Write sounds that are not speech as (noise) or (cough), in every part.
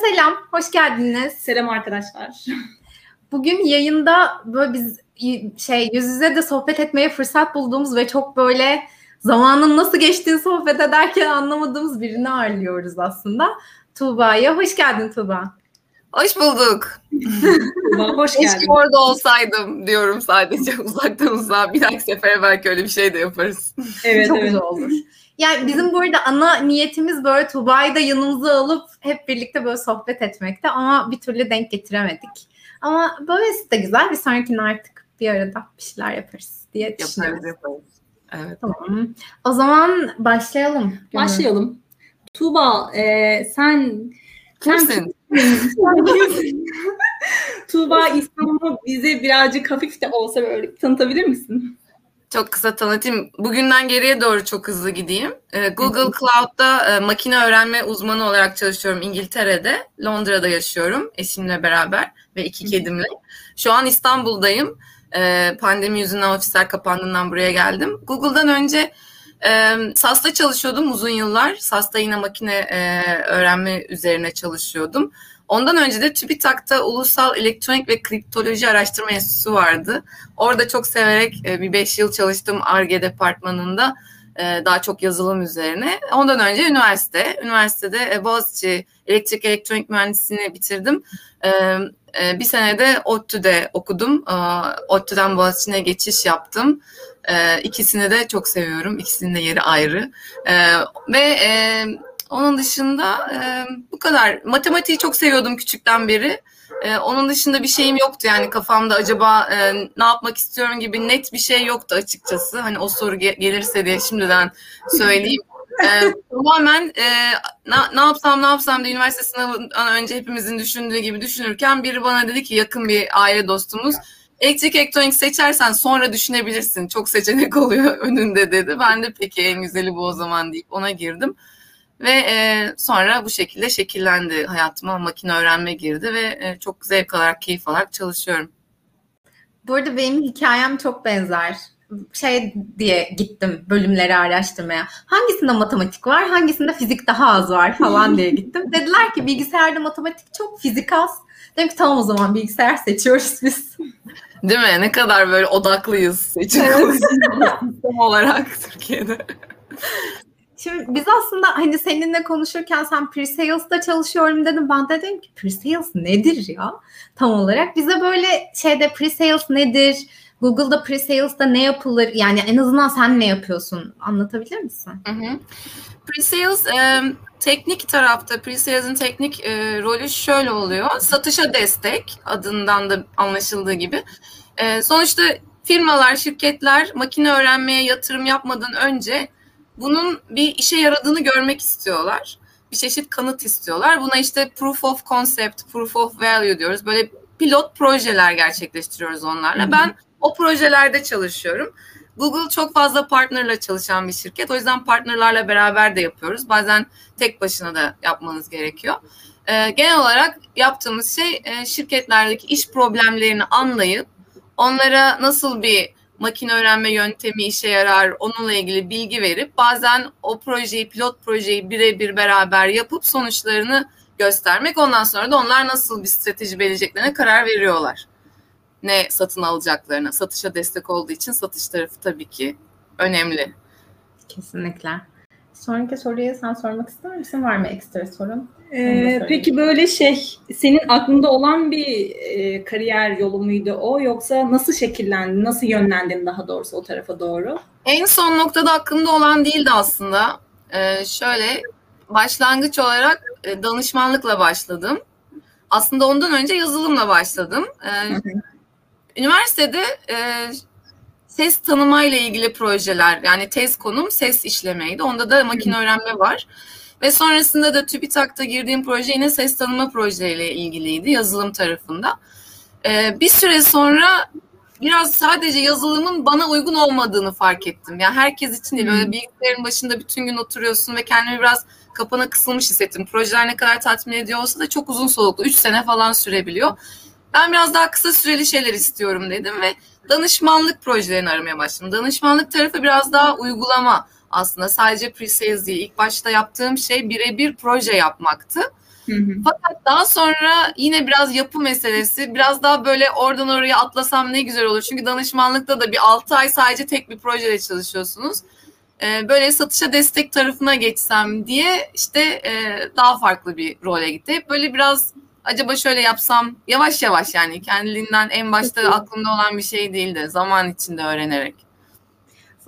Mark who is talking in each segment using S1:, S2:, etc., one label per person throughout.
S1: selam, hoş geldiniz.
S2: Selam arkadaşlar.
S1: Bugün yayında böyle biz şey yüz yüze de sohbet etmeye fırsat bulduğumuz ve çok böyle zamanın nasıl geçtiğini sohbet ederken anlamadığımız birini ağırlıyoruz aslında. Tuğba'ya. Hoş geldin Tuğba.
S3: Hoş bulduk.
S2: Hoş geldin.
S3: Keşke orada olsaydım diyorum sadece (laughs) uzaktan uzağa. Bir dahaki sefere belki öyle bir şey de yaparız.
S1: Evet, çok evet. güzel olur. Yani bizim bu arada ana niyetimiz böyle Tuba'yı da yanımıza alıp hep birlikte böyle sohbet etmekte ama bir türlü denk getiremedik. Ama böylesi de güzel. Bir sonrakine artık bir arada bir şeyler yaparız diye düşünüyoruz. Yaparız, Evet. Tamam. O zaman başlayalım.
S2: Başlayalım. Tuğba e, sen
S3: Kimsin? (laughs)
S2: Tuğba İstanbul'u bize birazcık hafif de olsa böyle tanıtabilir misin?
S3: Çok kısa tanıtayım. Bugünden geriye doğru çok hızlı gideyim. Ee, Google Cloud'da e, makine öğrenme uzmanı olarak çalışıyorum İngiltere'de. Londra'da yaşıyorum eşimle beraber ve iki kedimle. Şu an İstanbul'dayım. Ee, pandemi yüzünden ofisler kapandığından buraya geldim. Google'dan önce e, SAS'ta çalışıyordum uzun yıllar. SAS'ta yine makine e, öğrenme üzerine çalışıyordum. Ondan önce de TÜBİTAK'ta Ulusal Elektronik ve Kriptoloji Araştırma Enstitüsü vardı. Orada çok severek e, bir beş yıl çalıştım ARGE departmanında. E, daha çok yazılım üzerine. Ondan önce üniversite. Üniversitede e, Boğaziçi Elektrik Elektronik Mühendisliğini bitirdim. Bir sene de ODTÜ'de okudum. ODTÜ'den Boğaziçi'ne geçiş yaptım. İkisini de çok seviyorum. İkisinin de yeri ayrı. Ve onun dışında e, bu kadar. Matematiği çok seviyordum küçükten beri. E, onun dışında bir şeyim yoktu yani kafamda acaba e, ne yapmak istiyorum gibi net bir şey yoktu açıkçası. Hani o soru ge- gelirse diye şimdiden söyleyeyim. e, tamamen e, ne, ne yapsam ne yapsam diye üniversite sınavından önce hepimizin düşündüğü gibi düşünürken biri bana dedi ki yakın bir aile dostumuz elektrik elektronik seçersen sonra düşünebilirsin. Çok seçenek (laughs) oluyor önünde dedi. Ben de peki en güzeli bu o zaman deyip ona girdim. Ve e, sonra bu şekilde şekillendi hayatıma makine öğrenme girdi ve e, çok zevk alarak, keyif alarak çalışıyorum.
S1: Bu arada benim hikayem çok benzer. Şey diye gittim bölümleri araştırmaya. Hangisinde matematik var, hangisinde fizik daha az var falan diye gittim. (laughs) Dediler ki bilgisayarda matematik çok, fizik az. Dedim ki tamam o zaman bilgisayar seçiyoruz biz.
S3: Değil mi? Ne kadar böyle odaklıyız (laughs) sistem olarak Türkiye'de.
S1: Şimdi biz aslında hani seninle konuşurken sen pre-sales'da çalışıyorum dedim. Ben de dedim ki pre-sales nedir ya tam olarak? Bize böyle şeyde pre-sales nedir? Google'da pre-sales'da ne yapılır? Yani en azından sen ne yapıyorsun? Anlatabilir misin? Hı hı.
S3: Pre-sales e, teknik tarafta pre-sales'in teknik e, rolü şöyle oluyor. Satışa destek adından da anlaşıldığı gibi. E, sonuçta firmalar, şirketler makine öğrenmeye yatırım yapmadan önce bunun bir işe yaradığını görmek istiyorlar. Bir çeşit kanıt istiyorlar. Buna işte proof of concept, proof of value diyoruz. Böyle pilot projeler gerçekleştiriyoruz onlarla. Ben o projelerde çalışıyorum. Google çok fazla partnerla çalışan bir şirket. O yüzden partnerlarla beraber de yapıyoruz. Bazen tek başına da yapmanız gerekiyor. Ee, genel olarak yaptığımız şey e, şirketlerdeki iş problemlerini anlayıp onlara nasıl bir makine öğrenme yöntemi işe yarar, onunla ilgili bilgi verip bazen o projeyi, pilot projeyi birebir beraber yapıp sonuçlarını göstermek. Ondan sonra da onlar nasıl bir strateji vereceklerine karar veriyorlar. Ne satın alacaklarına. Satışa destek olduğu için satış tarafı tabii ki önemli.
S1: Kesinlikle. Sonraki soruyu sen sormak ister misin? Var mı ekstra sorun?
S2: Ee, peki böyle şey senin aklında olan bir e, kariyer yolu muydu o yoksa nasıl şekillendi, nasıl yönlendin daha doğrusu o tarafa doğru?
S3: En son noktada aklımda olan değildi aslında. Ee, şöyle başlangıç olarak e, danışmanlıkla başladım. Aslında ondan önce yazılımla başladım. Ee, üniversitede e, ses tanımayla ilgili projeler yani tez konum ses işlemeydi. Onda da makine öğrenme var. Ve sonrasında da TÜBİTAK'ta girdiğim proje yine ses tanıma projeyle ilgiliydi yazılım tarafında. Ee, bir süre sonra biraz sadece yazılımın bana uygun olmadığını fark ettim. Yani herkes için değil. Böyle bilgisayarın başında bütün gün oturuyorsun ve kendimi biraz kapana kısılmış hissettim. Projeler ne kadar tatmin ediyor olsa da çok uzun soluklu. Üç sene falan sürebiliyor. Ben biraz daha kısa süreli şeyler istiyorum dedim ve danışmanlık projelerini aramaya başladım. Danışmanlık tarafı biraz daha uygulama aslında sadece pre-sales değil. İlk başta yaptığım şey birebir proje yapmaktı. Hı hı. Fakat daha sonra yine biraz yapı meselesi, biraz daha böyle oradan oraya atlasam ne güzel olur. Çünkü danışmanlıkta da bir 6 ay sadece tek bir projede çalışıyorsunuz. Ee, böyle satışa destek tarafına geçsem diye işte e, daha farklı bir role gitti. Hep böyle biraz acaba şöyle yapsam yavaş yavaş yani kendiliğinden en başta aklımda olan bir şey değildi. Zaman içinde öğrenerek.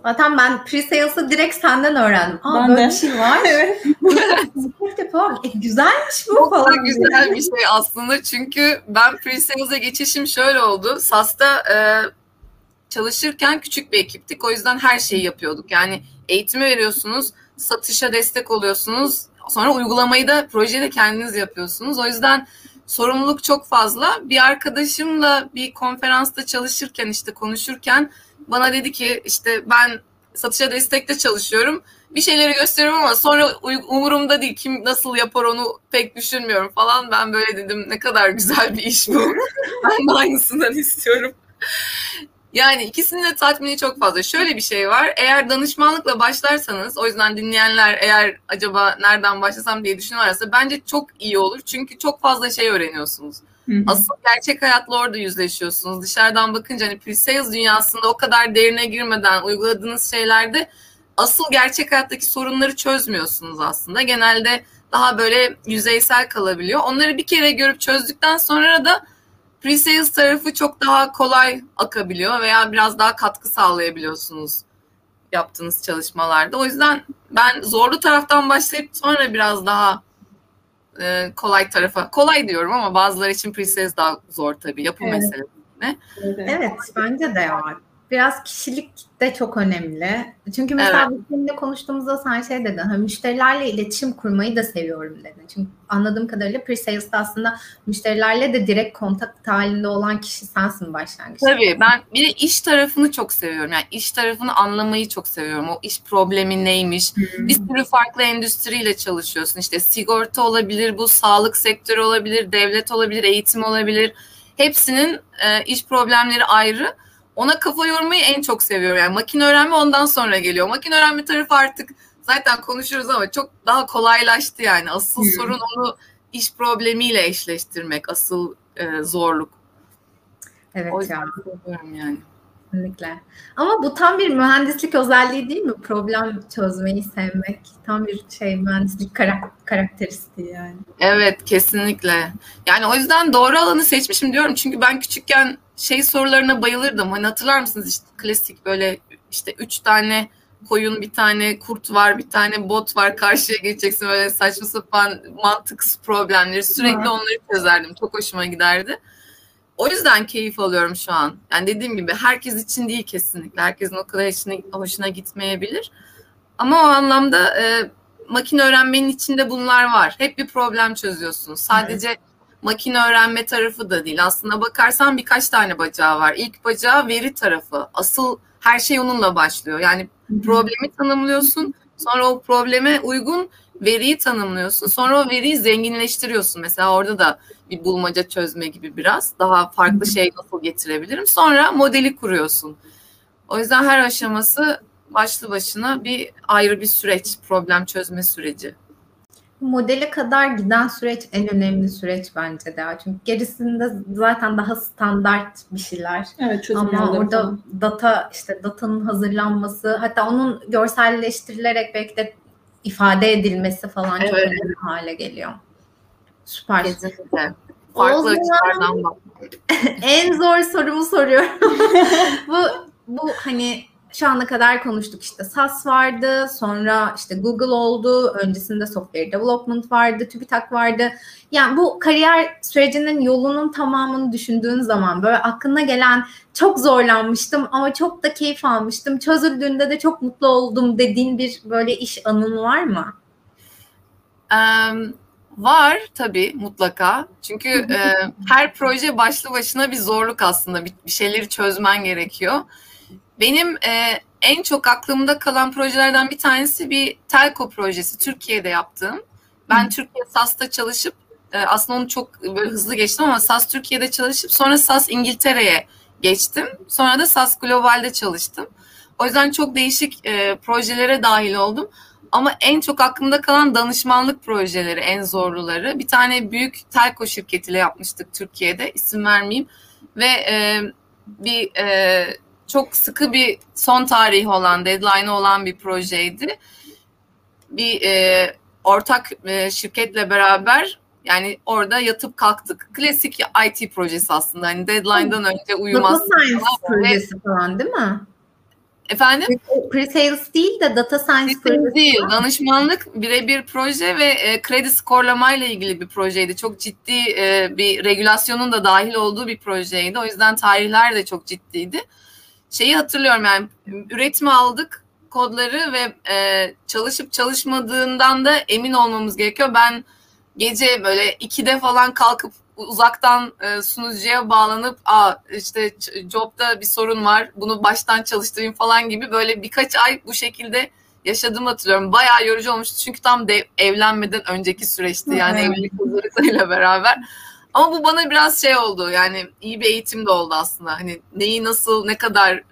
S1: Zaten ben pre-sales'ı direkt senden öğrendim. Aa ben böyle de. bir şey var. (laughs) evet. (laughs) falan. E, güzelmiş bu
S3: Çok
S1: falan.
S3: Çok güzel bir şey aslında. Çünkü ben pre-sales'e geçişim şöyle oldu. SaaS'ta e, çalışırken küçük bir ekiptik. O yüzden her şeyi yapıyorduk. Yani eğitimi veriyorsunuz, satışa destek oluyorsunuz. Sonra uygulamayı da projede kendiniz yapıyorsunuz. O yüzden sorumluluk çok fazla. Bir arkadaşımla bir konferansta çalışırken işte konuşurken bana dedi ki işte ben satışa destekte çalışıyorum. Bir şeyleri gösteriyorum ama sonra umurumda değil. Kim nasıl yapar onu pek düşünmüyorum falan. Ben böyle dedim ne kadar güzel bir iş bu. (laughs) ben de aynısından istiyorum. Yani ikisinin de tatmini çok fazla. Şöyle bir şey var. Eğer danışmanlıkla başlarsanız, o yüzden dinleyenler eğer acaba nereden başlasam diye düşünüyorlarsa bence çok iyi olur. Çünkü çok fazla şey öğreniyorsunuz. Hı-hı. Asıl gerçek hayatla orada yüzleşiyorsunuz. Dışarıdan bakınca hani pre-sales dünyasında o kadar derine girmeden uyguladığınız şeylerde asıl gerçek hayattaki sorunları çözmüyorsunuz aslında. Genelde daha böyle yüzeysel kalabiliyor. Onları bir kere görüp çözdükten sonra da pre-sales tarafı çok daha kolay akabiliyor veya biraz daha katkı sağlayabiliyorsunuz yaptığınız çalışmalarda. O yüzden ben zorlu taraftan başlayıp sonra biraz daha e, kolay tarafa, kolay diyorum ama bazıları için pre-sales daha zor tabii yapım evet. meselesi.
S1: Evet, evet bence de var biraz kişilik de çok önemli. Çünkü mesela evet. seninle konuştuğumuzda sen şey dedin, ha, müşterilerle iletişim kurmayı da seviyorum dedin. Çünkü anladığım kadarıyla pre-sales'ta aslında müşterilerle de direkt kontak halinde olan kişi sensin başlangıçta.
S3: Tabii ben bir de iş tarafını çok seviyorum. Yani iş tarafını anlamayı çok seviyorum. O iş problemi neymiş? Hmm. Bir sürü farklı endüstriyle çalışıyorsun. İşte sigorta olabilir, bu sağlık sektörü olabilir, devlet olabilir, eğitim olabilir. Hepsinin e, iş problemleri ayrı ona kafa yormayı en çok seviyorum. Yani makine öğrenme ondan sonra geliyor. Makine öğrenme tarafı artık zaten konuşuruz ama çok daha kolaylaştı yani. Asıl hmm. sorun onu iş problemiyle eşleştirmek. Asıl e, zorluk.
S1: Evet o ya. yani. Kesinlikle. Ama bu tam bir mühendislik özelliği değil mi? Problem çözmeyi sevmek. Tam bir şey mühendislik karak karakteristiği yani.
S3: Evet kesinlikle. Yani o yüzden doğru alanı seçmişim diyorum. Çünkü ben küçükken şey sorularına bayılırdım. Hani hatırlar mısınız işte klasik böyle işte üç tane koyun, bir tane kurt var, bir tane bot var. Karşıya geçeceksin böyle saçma sapan mantıksız problemleri. Sürekli onları çözerdim. Çok hoşuma giderdi. O yüzden keyif alıyorum şu an. Yani dediğim gibi herkes için değil kesinlikle. Herkesin o kadar içine, hoşuna gitmeyebilir. Ama o anlamda e, makine öğrenmenin içinde bunlar var. Hep bir problem çözüyorsun. Sadece evet. Makine öğrenme tarafı da değil. Aslında bakarsan birkaç tane bacağı var. İlk bacağı veri tarafı. Asıl her şey onunla başlıyor. Yani problemi tanımlıyorsun. Sonra o probleme uygun veriyi tanımlıyorsun. Sonra o veriyi zenginleştiriyorsun. Mesela orada da bir bulmaca çözme gibi biraz. Daha farklı şey nasıl getirebilirim. Sonra modeli kuruyorsun. O yüzden her aşaması başlı başına bir ayrı bir süreç, problem çözme süreci.
S1: Modele kadar giden süreç en önemli süreç bence de. Çünkü gerisinde zaten daha standart bir şeyler. Evet, Ama orada falan. data işte datanın hazırlanması hatta onun görselleştirilerek belki de ifade edilmesi falan evet. çok önemli hale geliyor. Süper. Kesinlikle. Farklı açılardan bak. (laughs) en zor sorumu soruyorum. (laughs) bu bu hani şu ana kadar konuştuk işte SAS vardı, sonra işte Google oldu, öncesinde software development vardı, TÜBİTAK vardı. Yani bu kariyer sürecinin yolunun tamamını düşündüğün zaman böyle aklına gelen çok zorlanmıştım ama çok da keyif almıştım. Çözüldüğünde de çok mutlu oldum dediğin bir böyle iş anın var mı?
S3: Um, var tabii mutlaka. Çünkü (laughs) e, her proje başlı başına bir zorluk aslında. Bir, bir şeyleri çözmen gerekiyor. Benim e, en çok aklımda kalan projelerden bir tanesi bir telco projesi Türkiye'de yaptığım. Ben Hı. Türkiye SAS'ta çalışıp e, aslında onu çok böyle hızlı geçtim ama SAS Türkiye'de çalışıp sonra SAS İngiltere'ye geçtim. Sonra da SAS Global'de çalıştım. O yüzden çok değişik e, projelere dahil oldum. Ama en çok aklımda kalan danışmanlık projeleri en zorluları. Bir tane büyük telko şirketiyle yapmıştık Türkiye'de isim vermeyeyim. Ve e, bir e, çok sıkı bir son tarihi olan, deadline olan bir projeydi. Bir e, ortak e, şirketle beraber yani orada yatıp kalktık. Klasik IT projesi aslında. Hani deadline'dan önce uyumaz.
S1: Data science projesi falan değil mi?
S3: Efendim?
S1: Pre-sales değil de data science projesi.
S3: Değil. Danışmanlık birebir proje ve e, kredi skorlamayla ilgili bir projeydi. Çok ciddi e, bir regülasyonun da dahil olduğu bir projeydi. O yüzden tarihler de çok ciddiydi. Şeyi hatırlıyorum yani üretimi aldık kodları ve e, çalışıp çalışmadığından da emin olmamız gerekiyor. Ben gece böyle ikide falan kalkıp uzaktan e, sunucuya bağlanıp Aa, işte job'da bir sorun var bunu baştan çalıştırayım falan gibi böyle birkaç ay bu şekilde yaşadım hatırlıyorum. Bayağı yorucu olmuştu çünkü tam de evlenmeden önceki süreçti yani evlilik hazırlıklarıyla beraber. Ama bu bana biraz şey oldu yani iyi bir eğitim de oldu aslında. Hani neyi nasıl ne kadar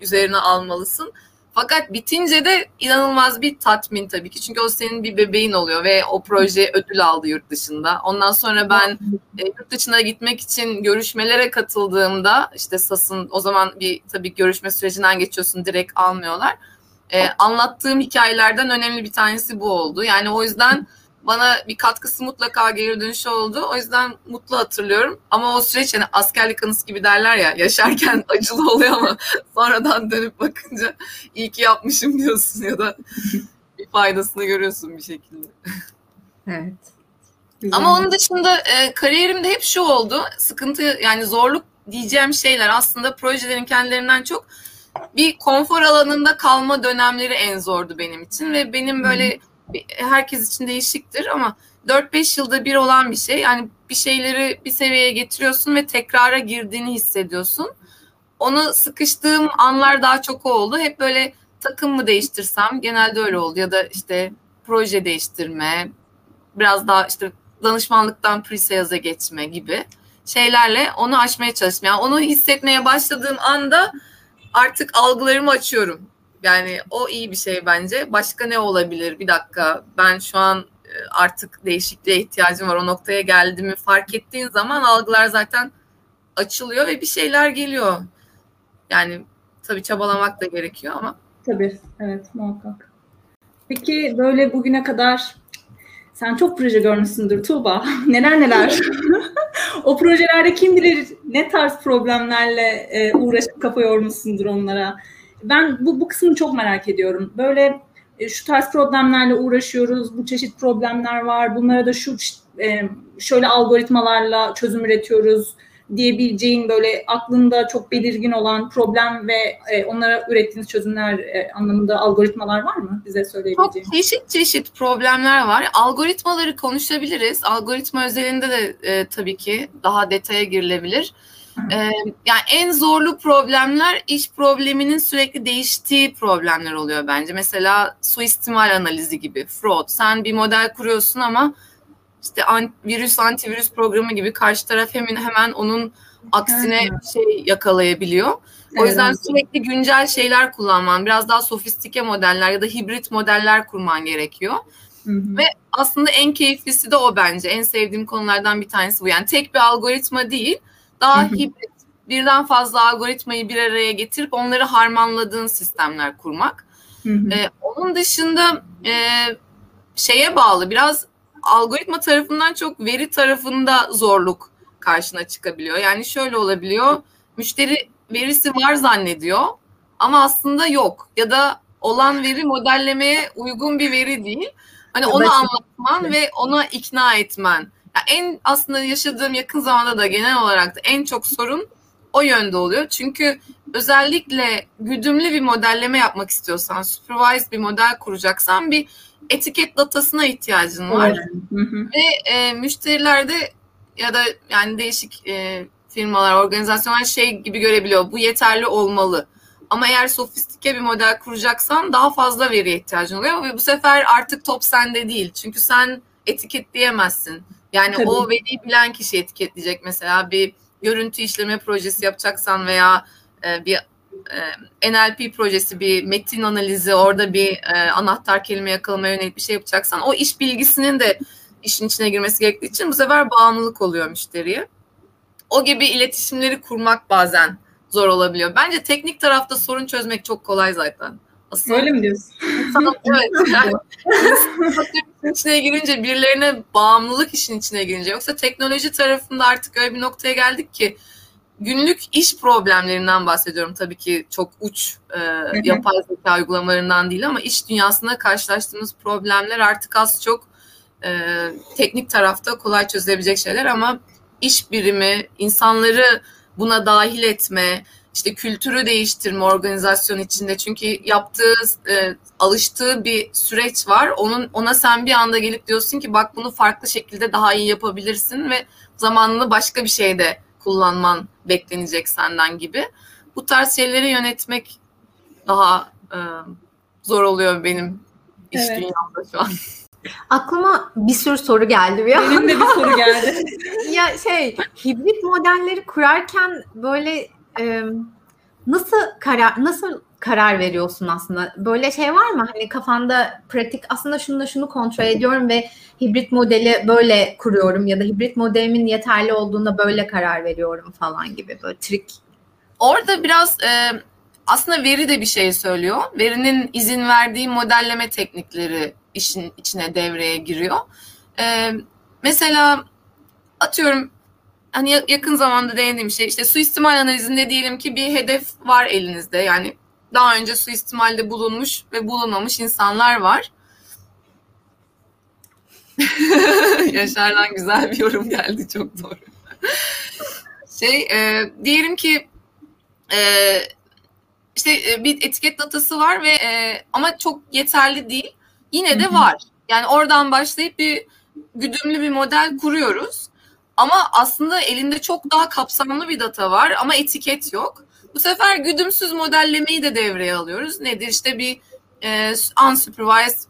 S3: üzerine almalısın. Fakat bitince de inanılmaz bir tatmin tabii ki. Çünkü o senin bir bebeğin oluyor ve o proje ödül aldı yurt dışında. Ondan sonra ben e, yurt dışına gitmek için görüşmelere katıldığımda işte SAS'ın o zaman bir tabii görüşme sürecinden geçiyorsun direkt almıyorlar. E, anlattığım hikayelerden önemli bir tanesi bu oldu. Yani o yüzden bana bir katkısı mutlaka geri dönüşü oldu. O yüzden mutlu hatırlıyorum. Ama o süreç yani askerlik anısı gibi derler ya yaşarken (laughs) acılı oluyor ama (laughs) sonradan dönüp bakınca iyi ki yapmışım diyorsun ya da bir faydasını görüyorsun bir şekilde.
S1: Evet.
S3: Güzel. Ama onun dışında e, kariyerimde hep şu oldu. Sıkıntı yani zorluk diyeceğim şeyler aslında projelerin kendilerinden çok bir konfor alanında kalma dönemleri en zordu benim için ve benim böyle hmm herkes için değişiktir ama 4-5 yılda bir olan bir şey. Yani bir şeyleri bir seviyeye getiriyorsun ve tekrara girdiğini hissediyorsun. Onu sıkıştığım anlar daha çok oldu. Hep böyle takım mı değiştirsem genelde öyle oldu ya da işte proje değiştirme, biraz daha işte danışmanlıktan pre-sales'e geçme gibi şeylerle onu aşmaya çalıştım. Yani onu hissetmeye başladığım anda artık algılarımı açıyorum. Yani o iyi bir şey bence. Başka ne olabilir? Bir dakika ben şu an e, artık değişikliğe ihtiyacım var. O noktaya geldiğimi fark ettiğin zaman algılar zaten açılıyor ve bir şeyler geliyor. Yani tabii çabalamak da gerekiyor ama.
S2: Tabii evet muhakkak. Peki böyle bugüne kadar sen çok proje görmüşsündür Tuğba. (laughs) neler neler. (laughs) o projelerde kim bilir ne tarz problemlerle e, uğraşıp kafa yormuşsundur onlara ben bu, bu kısmını çok merak ediyorum. Böyle e, şu tarz problemlerle uğraşıyoruz, bu çeşit problemler var, bunlara da şu e, şöyle algoritmalarla çözüm üretiyoruz diyebileceğin böyle aklında çok belirgin olan problem ve e, onlara ürettiğiniz çözümler anlamında algoritmalar var mı bize söyleyebileceğin?
S3: Çok çeşit çeşit problemler var. Algoritmaları konuşabiliriz. Algoritma özelinde de e, tabii ki daha detaya girilebilir. Ee, yani en zorlu problemler iş probleminin sürekli değiştiği problemler oluyor bence. Mesela suistimal analizi gibi, fraud. Sen bir model kuruyorsun ama işte virüs antivirüs programı gibi karşı taraf hemen hemen onun aksine şey yakalayabiliyor. O yüzden sürekli güncel şeyler kullanman, biraz daha sofistike modeller ya da hibrit modeller kurman gerekiyor. Hı hı. Ve aslında en keyiflisi de o bence. En sevdiğim konulardan bir tanesi bu. Yani tek bir algoritma değil, daha hibrit, birden fazla algoritmayı bir araya getirip onları harmanladığın sistemler kurmak. Ee, onun dışında e, şeye bağlı biraz algoritma tarafından çok veri tarafında zorluk karşına çıkabiliyor. Yani şöyle olabiliyor. Müşteri verisi var zannediyor ama aslında yok ya da olan veri modellemeye uygun bir veri değil. Hani onu anlatman ve ona ikna etmen en aslında yaşadığım yakın zamanda da genel olarak da en çok sorun o yönde oluyor. Çünkü özellikle güdümlü bir modelleme yapmak istiyorsan, supervised bir model kuracaksan bir etiket datasına ihtiyacın var. Ve e, müşterilerde ya da yani değişik e, firmalar, organizasyonlar şey gibi görebiliyor. Bu yeterli olmalı. Ama eğer sofistike bir model kuracaksan daha fazla veriye ihtiyacın oluyor ve bu sefer artık top sende değil. Çünkü sen etiketleyemezsin. Yani Tabii. o veriyi bilen kişi etiketleyecek mesela bir görüntü işleme projesi yapacaksan veya e, bir e, NLP projesi, bir metin analizi, orada bir e, anahtar kelime yakalamaya yönelik bir şey yapacaksan o iş bilgisinin de işin içine girmesi gerektiği için bu sefer bağımlılık oluyor müşteriye. O gibi iletişimleri kurmak bazen zor olabiliyor. Bence teknik tarafta sorun çözmek çok kolay zaten.
S2: Asıl Öyle mi diyorsun? (laughs)
S3: evet. (laughs) Yani, işin içine girince birilerine bağımlılık işin içine girince yoksa teknoloji tarafında artık öyle bir noktaya geldik ki günlük iş problemlerinden bahsediyorum. Tabii ki çok uç e, yapay zeka uygulamalarından değil ama iş dünyasında karşılaştığımız problemler artık az çok e, teknik tarafta kolay çözülebilecek şeyler ama iş birimi, insanları buna dahil etme, işte kültürü değiştirme organizasyon içinde çünkü yaptığı e, alıştığı bir süreç var. Onun ona sen bir anda gelip diyorsun ki bak bunu farklı şekilde daha iyi yapabilirsin ve zamanını başka bir şeyde kullanman beklenecek senden gibi. Bu tarz şeyleri yönetmek daha e, zor oluyor benim iş evet. dünyamda şu an. (laughs)
S1: Aklıma bir sürü soru geldi bir
S2: Benim de bir soru geldi. (laughs)
S1: ya şey, hibrit modelleri kurarken böyle e, nasıl karar nasıl karar veriyorsun aslında? Böyle şey var mı? Hani kafanda pratik aslında şunu da şunu kontrol ediyorum ve hibrit modeli böyle kuruyorum ya da hibrit modelimin yeterli olduğunda böyle karar veriyorum falan gibi böyle trik.
S3: Orada biraz e, aslında veri de bir şey söylüyor. Verinin izin verdiği modelleme teknikleri işin içine devreye giriyor. E, mesela atıyorum hani yakın zamanda değindiğim şey işte suistimal analizinde diyelim ki bir hedef var elinizde. Yani daha önce suistimalde bulunmuş ve bulunmamış insanlar var. (laughs) Yaşar'dan güzel bir yorum geldi çok doğru. şey e, diyelim ki e, işte e, bir etiket datası var ve e, ama çok yeterli değil. Yine de var. Yani oradan başlayıp bir güdümlü bir model kuruyoruz. Ama aslında elinde çok daha kapsamlı bir data var ama etiket yok. Bu sefer güdümsüz modellemeyi de devreye alıyoruz. Nedir? İşte bir e, unsupervised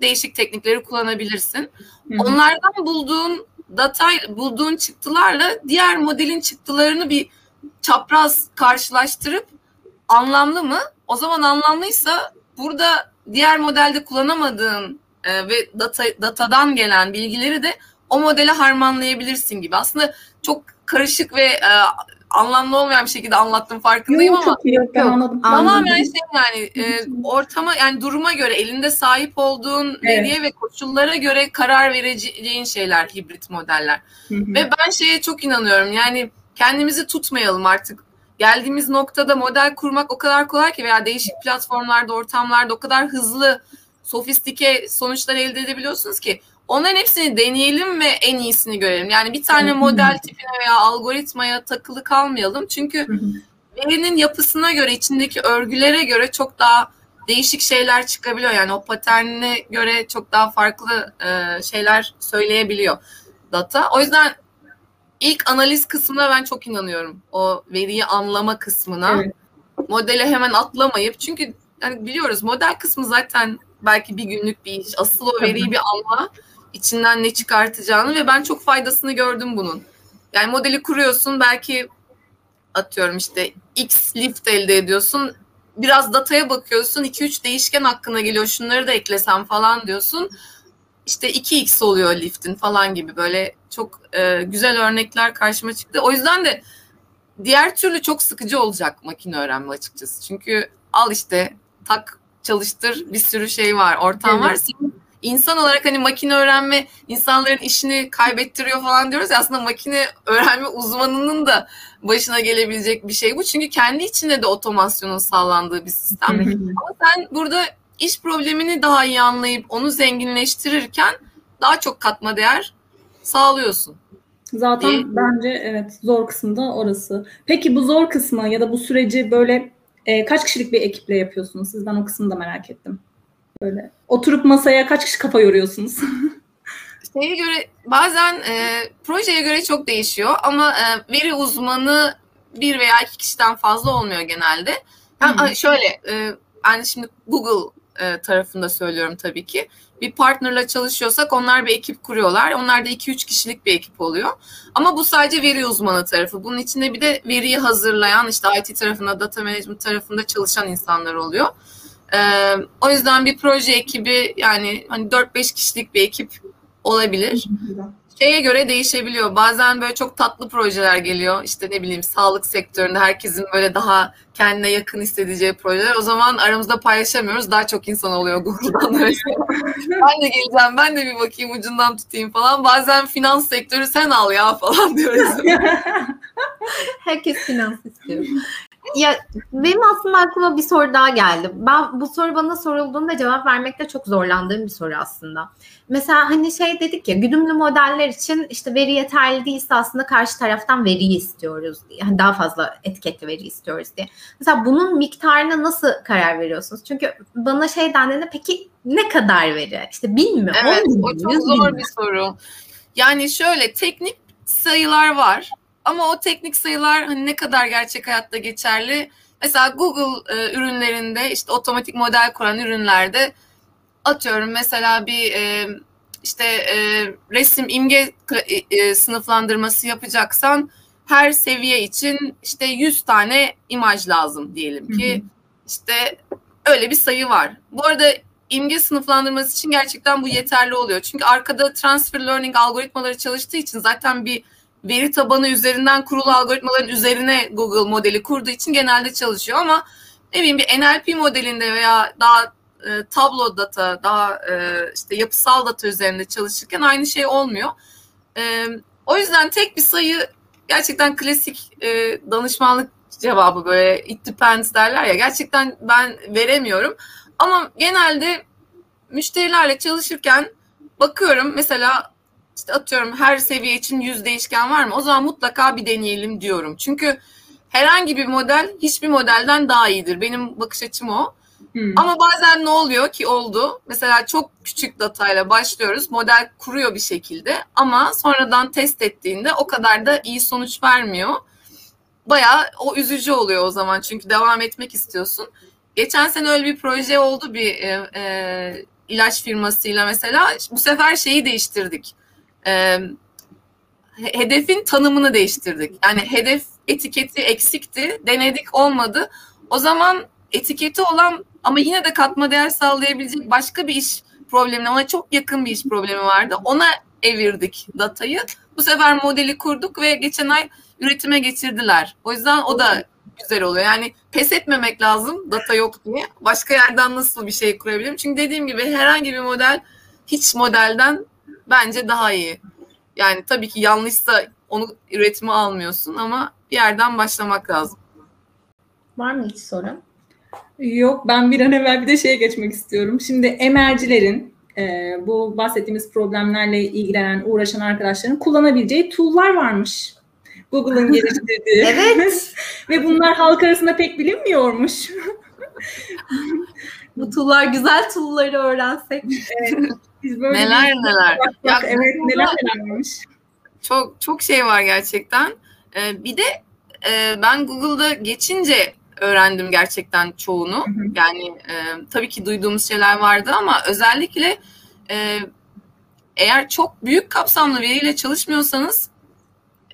S3: değişik teknikleri kullanabilirsin. Hı-hı. Onlardan bulduğun data, bulduğun çıktılarla diğer modelin çıktılarını bir çapraz karşılaştırıp anlamlı mı? O zaman anlamlıysa burada diğer modelde kullanamadığın e, ve data, datadan gelen bilgileri de o modele harmanlayabilirsin gibi. Aslında çok karışık ve e, anlamlı olmayan bir şekilde anlattım farkındayım
S2: yok,
S3: ama
S2: yok, ben anladım.
S3: tamamen şey yani e, ortama yani duruma göre elinde sahip olduğun evet. veriye ve koşullara göre karar vereceğin şeyler hibrit modeller. Hı hı. Ve ben şeye çok inanıyorum yani kendimizi tutmayalım artık. Geldiğimiz noktada model kurmak o kadar kolay ki veya değişik platformlarda, ortamlarda o kadar hızlı, sofistike sonuçlar elde edebiliyorsunuz ki Onların hepsini deneyelim ve en iyisini görelim. Yani bir tane model tipine veya algoritmaya takılı kalmayalım. Çünkü verinin yapısına göre, içindeki örgülere göre çok daha değişik şeyler çıkabiliyor. Yani o paternine göre çok daha farklı e, şeyler söyleyebiliyor data. O yüzden ilk analiz kısmına ben çok inanıyorum. O veriyi anlama kısmına. Evet. Modele hemen atlamayıp çünkü yani biliyoruz model kısmı zaten belki bir günlük bir iş. Asıl o veriyi bir anla içinden ne çıkartacağını ve ben çok faydasını gördüm bunun. Yani modeli kuruyorsun belki atıyorum işte X lift elde ediyorsun. Biraz dataya bakıyorsun 2-3 değişken hakkına geliyor şunları da eklesem falan diyorsun. İşte 2x oluyor liftin falan gibi böyle çok e, güzel örnekler karşıma çıktı. O yüzden de diğer türlü çok sıkıcı olacak makine öğrenme açıkçası. Çünkü al işte tak çalıştır bir sürü şey var ortam evet. var. Senin insan olarak hani makine öğrenme insanların işini kaybettiriyor falan diyoruz ya aslında makine öğrenme uzmanının da başına gelebilecek bir şey bu. Çünkü kendi içinde de otomasyonun sağlandığı bir sistem. Ama sen burada iş problemini daha iyi anlayıp onu zenginleştirirken daha çok katma değer sağlıyorsun.
S2: Zaten diye. bence evet zor kısım da orası. Peki bu zor kısmı ya da bu süreci böyle e, kaç kişilik bir ekiple yapıyorsunuz? Sizden o kısmı da merak ettim. Böyle oturup masaya kaç kişi kafa yoruyorsunuz? (laughs)
S3: Şeye göre bazen e, projeye göre çok değişiyor ama e, veri uzmanı bir veya iki kişiden fazla olmuyor genelde. Yani hmm. şöyle e, yani şimdi Google e, tarafında söylüyorum tabii ki. bir partnerla çalışıyorsak onlar bir ekip kuruyorlar. Onlar da 2-3 kişilik bir ekip oluyor. Ama bu sadece veri uzmanı tarafı. Bunun içinde bir de veriyi hazırlayan işte IT tarafında, data management tarafında çalışan insanlar oluyor. Ee, o yüzden bir proje ekibi yani hani 4-5 kişilik bir ekip olabilir şeye göre değişebiliyor. Bazen böyle çok tatlı projeler geliyor. İşte ne bileyim sağlık sektöründe herkesin böyle daha kendine yakın hissedeceği projeler. O zaman aramızda paylaşamıyoruz. Daha çok insan oluyor Google'dan. (laughs) ben de geleceğim, ben de bir bakayım ucundan tutayım falan. Bazen finans sektörü sen al ya falan diyoruz. (laughs)
S1: Herkes finans istiyor. Ya benim aslında aklıma bir soru daha geldi. Ben bu soru bana sorulduğunda cevap vermekte çok zorlandığım bir soru aslında. Mesela hani şey dedik ya güdümlü modeller için işte veri yeterli değilse aslında karşı taraftan veriyi istiyoruz diye. Yani daha fazla etiketli veri istiyoruz diye. Mesela bunun miktarına nasıl karar veriyorsunuz? Çünkü bana şey dendiğinde peki ne kadar veri? İşte bin mi?
S3: Evet o çok zor bir soru. Yani şöyle teknik sayılar var ama o teknik sayılar hani ne kadar gerçek hayatta geçerli? Mesela Google e, ürünlerinde işte otomatik model kuran ürünlerde atıyorum mesela bir e, işte e, resim imge e, sınıflandırması yapacaksan her seviye için işte 100 tane imaj lazım diyelim ki. Hı hı. işte öyle bir sayı var. Bu arada imge sınıflandırması için gerçekten bu yeterli oluyor. Çünkü arkada transfer learning algoritmaları çalıştığı için zaten bir veri tabanı üzerinden kurulu algoritmaların üzerine Google modeli kurduğu için genelde çalışıyor ama ne bileyim bir NLP modelinde veya daha e, tablo data, daha e, işte yapısal data üzerinde çalışırken aynı şey olmuyor. E, o yüzden tek bir sayı gerçekten klasik e, danışmanlık cevabı böyle it depends derler ya gerçekten ben veremiyorum. Ama genelde müşterilerle çalışırken bakıyorum mesela işte atıyorum her seviye için yüz değişken var mı? O zaman mutlaka bir deneyelim diyorum. Çünkü herhangi bir model hiçbir modelden daha iyidir. Benim bakış açım o. Hmm. Ama bazen ne oluyor ki oldu? Mesela çok küçük datayla başlıyoruz. Model kuruyor bir şekilde ama sonradan test ettiğinde o kadar da iyi sonuç vermiyor. Bayağı o üzücü oluyor o zaman çünkü devam etmek istiyorsun. Geçen sene öyle bir proje oldu bir e, e, ilaç firmasıyla mesela. Bu sefer şeyi değiştirdik e, hedefin tanımını değiştirdik. Yani hedef etiketi eksikti, denedik olmadı. O zaman etiketi olan ama yine de katma değer sağlayabilecek başka bir iş problemine, ona çok yakın bir iş problemi vardı. Ona evirdik datayı. Bu sefer modeli kurduk ve geçen ay üretime getirdiler. O yüzden o da güzel oluyor. Yani pes etmemek lazım data yok diye. Başka yerden nasıl bir şey kurabilirim? Çünkü dediğim gibi herhangi bir model hiç modelden bence daha iyi. Yani tabii ki yanlışsa onu üretime almıyorsun ama bir yerden başlamak lazım.
S1: Var mı hiç sorun?
S2: Yok ben bir an evvel bir de şeye geçmek istiyorum. Şimdi emercilerin e, bu bahsettiğimiz problemlerle ilgilenen, uğraşan arkadaşların kullanabileceği tool'lar varmış. Google'ın geliştirdiği. (laughs)
S1: evet. (laughs)
S2: Ve bunlar halk arasında pek bilinmiyormuş.
S1: bu tool'lar güzel tool'ları öğrensek.
S3: Evet. Biz böyle neler neler. Bak,
S2: bak, ya, evet neler neler varmış.
S3: Çok çok şey var gerçekten. Ee, bir de e, ben Google'da geçince öğrendim gerçekten çoğunu. Hı hı. Yani e, tabii ki duyduğumuz şeyler vardı ama özellikle e, eğer çok büyük kapsamlı veriyle çalışmıyorsanız